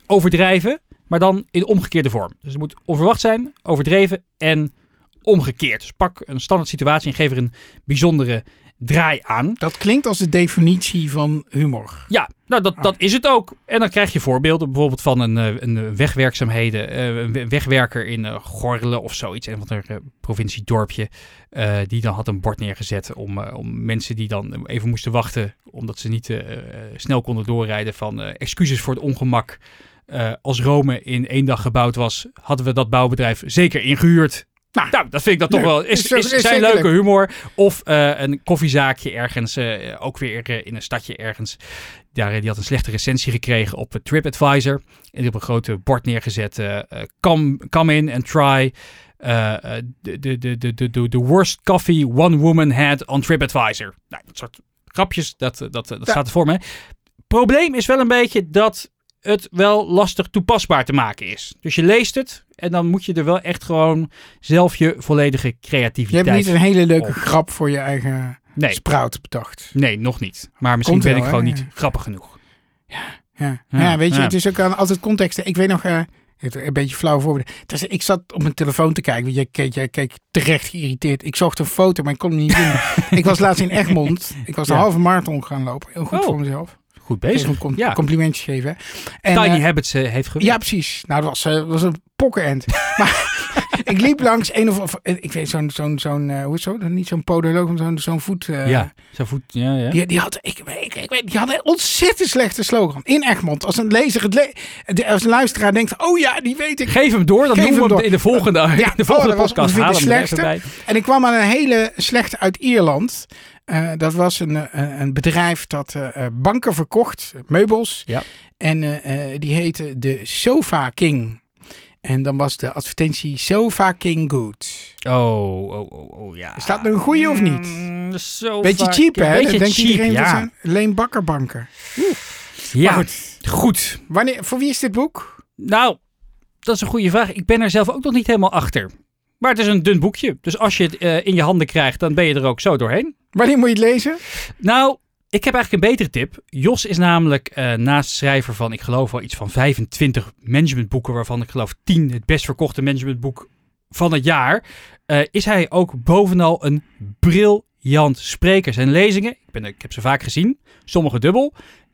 overdrijven, maar dan in omgekeerde vorm. Dus het moet onverwacht zijn, overdreven en omgekeerd. Dus pak een standaard situatie en geef er een bijzondere draai aan.
Dat klinkt als de definitie van humor.
Ja, nou dat,
Ah.
dat is het ook. En dan krijg je voorbeelden bijvoorbeeld van een, eh, een wegwerkzaamheden, eh, een we- wegwerker in uh, Gorle of zoiets, een van uh, provinciedorpje, eh, die dan had een bord neergezet om, eh, om mensen die dan even moesten wachten, omdat ze niet eh, eh, snel konden doorrijden van eh, excuses voor het ongemak. Eh, als Rome in één dag gebouwd was, hadden we dat bouwbedrijf zeker ingehuurd.
Nou,
Nou, dat vind ik dan toch wel. Is, zijn leuke
leuk.
humor. Of eh, een koffiezaakje ergens, eh, ook weer in een stadje ergens. Daar, die had een slechte recensie gekregen op TripAdvisor. En die op een grote bord neergezet. come, come in and try the worst coffee one woman had on TripAdvisor. Nou, dat soort grapjes, dat, dat, dat
Ja.
staat er voor me. Probleem is wel een beetje dat het wel lastig toepasbaar te maken is. Dus je leest het en dan moet je er wel echt gewoon zelf je volledige
Je
creativiteit...
hebt niet een hele leuke
op.
grap voor je eigen
Nee,
sprout bedacht.
nee, nog niet. Maar misschien
Komt
ben
wel,
ik gewoon
hè?
niet grappig genoeg.
Ja, ja.
Ja,
weet je, het is ook aan, altijd context. Ik weet nog, eh, een beetje flauw voorbeeld. Dus ik zat op mijn telefoon te kijken. want Jij keek, jij keek terecht geïrriteerd. Ik zocht een foto, maar ik kon hem niet vinden. [LAUGHS] ik was laatst in Egmond. Ik was de halve marathon gaan lopen. Heel goed
Oh,
voor mezelf.
Goed bezig.
een com-
ja.
complimentjes geven. En,
Tiny
eh,
Habits eh, heeft gewerkt.
Ja, precies. Nou, dat was, eh, was een pokkenend. [LAUGHS] maar ik liep langs een of, of ik weet zo'n zo'n zo'n eh, hoe is zo? Niet zo'n podoloog, maar zo'n zo'n voet. eh,
ja, zo voet. Ja, ja.
Die, die, had, ik, ik, ik weet, die had een ontzettend slechte slogan. In Egmond. Als een lezer het le als een luisteraar denkt, oh ja, die weet ik.
Geef hem door, dan
Geef
doen we
hem
in de volgende, [LAUGHS] in de
oh,
volgende
dat
podcast.
de slechtste.
bij.
En ik kwam aan een hele slechte uit Ierland. Eh, dat was een, een bedrijf dat banken verkocht, meubels.
Ja.
En die heette de Sofa King. En dan was de advertentie Sofa King Good.
Oh, oh, oh, oh, ja.
Is dat een goeie of niet?
Mm,
Beetje cheap, hè?
Beetje
Dan denkt
cheap,
iedereen,
ja.
zijn Leen Bakkerbanken.
Ja,
Maar
goed.
goed.
goed.
Wanneer, voor wie is dit boek?
Nou, dat is een goede vraag. Ik ben er zelf ook nog niet helemaal achter. Maar het is een dun boekje. Dus als je het eh, in je handen krijgt, dan ben je er ook zo doorheen.
Wanneer moet je het lezen?
Nou, ik heb eigenlijk een betere tip. Jos is namelijk eh, naast schrijver van, ik geloof wel iets van 25 managementboeken, waarvan ik geloof 10 het best verkochte managementboek van het jaar. eh, is hij ook bovenal een briljant spreker. Zijn lezingen, ik, ben, ik heb ze vaak gezien, sommige dubbel,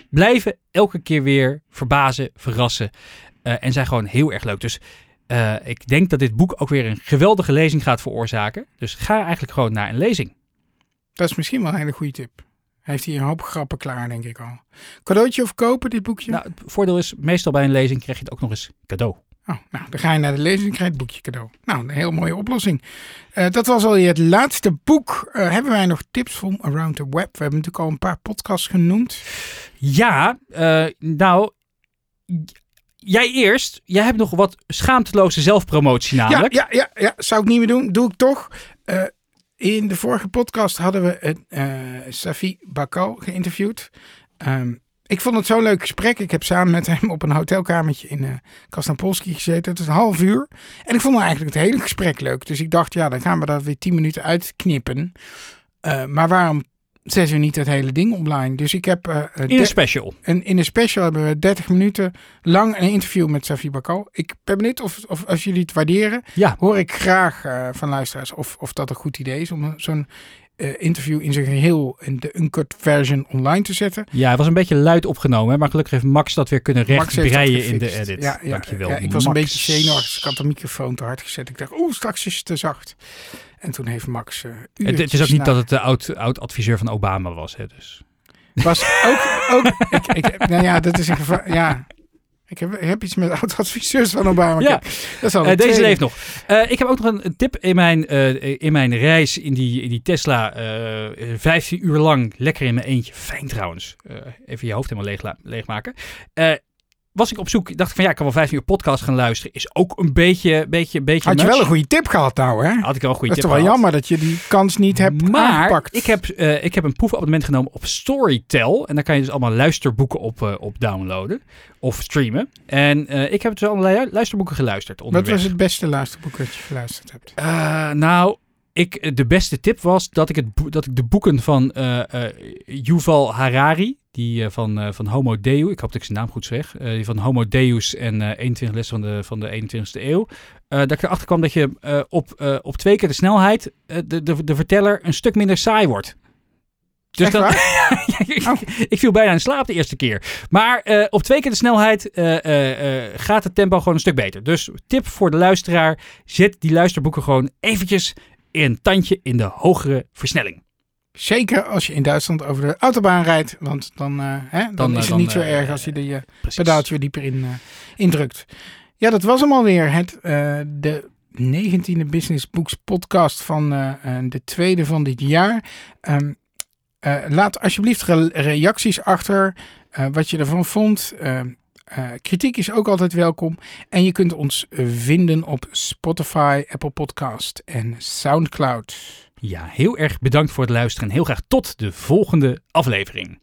blijven elke keer weer verbazen, verrassen eh, en zijn gewoon heel erg leuk. Dus ik denk dat dit boek ook weer een geweldige lezing gaat veroorzaken. Dus ga eigenlijk gewoon naar een lezing.
Dat is misschien wel een hele goede tip. Hij heeft hier een hoop grappen klaar, denk ik al. Cadeautje of kopen, dit boekje?
Nou, het voordeel is, meestal bij een lezing krijg je het ook nog eens cadeau.
Oh, nou, dan ga je naar de lezing en krijg je het boekje cadeau. Nou, een heel mooie oplossing. Eh, dat was al het laatste boek. Eh, hebben wij nog tips from around the web? We hebben natuurlijk al een paar podcasts genoemd.
Ja, eh, nou, jij eerst. Jij hebt nog wat schaamteloze zelfpromotie namelijk.
Ja, ja, ja, ja, zou ik niet meer doen. Doe ik toch. In de vorige podcast hadden we eh Safi Bakal geïnterviewd. Ehm, ik vond het zo'n leuk gesprek. Ik heb samen met hem op een hotelkamertje in eh Krasnapolski gezeten. Het is een half uur. En ik vond eigenlijk het hele gesprek leuk. Dus ik dacht, ja, dan gaan we dat weer tien minuten uitknippen. Eh, maar waarom zetten we niet het hele ding online? Dus ik heb... eh,
In
de-
een special.
en in de special hebben we 30 minuten lang een interview met Safi Bakal. Ik ben benieuwd of, of als jullie het waarderen,
Ja.
hoor ik graag eh, van luisteraars of, of dat een goed idee is om zo'n eh, interview in zijn geheel in de uncut version online te zetten.
Ja, het was een beetje luid opgenomen, hè, maar gelukkig heeft Max dat weer kunnen rechtbreien in de edit.
Ja, ja,
Dankjewel.
ja, ik was een beetje zenuwachtig. Ik had de microfoon te hard gezet. Ik dacht, oeh, straks is het te zacht. En toen heeft Max. eh
Het, het is ook niet
na-
dat het de oud, oud adviseur van Obama was. Hè, dus.
Was ook. ook ik, ik, nou ja, dat is een gevaar. Ja. Ik heb, ik heb iets met oud-adviseurs van Obama.
Ja.
Kijk, dat is al
Eh,
de
deze leeft nog. Eh, ik heb ook nog een, tip in mijn, in mijn reis in die, in die Tesla. eh 15 uur lang lekker in mijn eentje. Fijn trouwens. Even je hoofd helemaal leeg, leegmaken. Was ik op zoek, dacht ik van ja, ik kan wel 15 uur podcast gaan luisteren. Is ook een beetje, beetje, beetje
Had je
much.
wel een goede tip gehad nou, hè?
Had ik wel een goede
Dat is
tip
toch wel
gehad.
jammer dat je die kans niet hebt
maar
aangepakt.
ik heb, eh, ik heb een proefabonnement genomen op Storytel. En daar kan je dus allemaal luisterboeken op, eh, op downloaden. Of streamen. En eh, ik heb dus allerlei luisterboeken geluisterd
Wat
onderweg.
was het beste luisterboek dat je geluisterd hebt?
Nou, ik, de beste tip was dat ik, het, dat ik de boeken van eh, Yuval Harari, die eh, van, eh, van Homo Deus, ik hoop dat ik zijn naam goed zeg, eh, die van Homo Deus en eh 21 lessen van de, van de 21ste eeuw, dat ik erachter kwam dat je op, op twee keer de snelheid de, de, de verteller een stuk minder saai wordt. Dus dan, [LAUGHS] ik,
Oh.
ik viel bijna in slaap de eerste keer. Maar op twee keer de snelheid gaat het tempo gewoon een stuk beter. Dus tip voor de luisteraar: zet die luisterboeken gewoon eventjes een tandje in de hogere versnelling.
Zeker als je in Duitsland over de autobaan rijdt. Want dan, eh, hè, dan,
Dan,
is
eh,
het
dan,
niet zo
eh,
erg als je de pedaaltje weer dieper in, indrukt. Ja, dat was hem alweer. Het, de 19e Business Books podcast van de tweede van dit jaar. Ehm, eh, laat alsjeblieft re- reacties achter. wat je ervan vond. Ehm, eh, kritiek is ook altijd welkom. En je kunt ons vinden op Spotify, Apple Podcast en Soundcloud.
Ja, heel erg bedankt voor het luisteren en heel graag tot de volgende aflevering.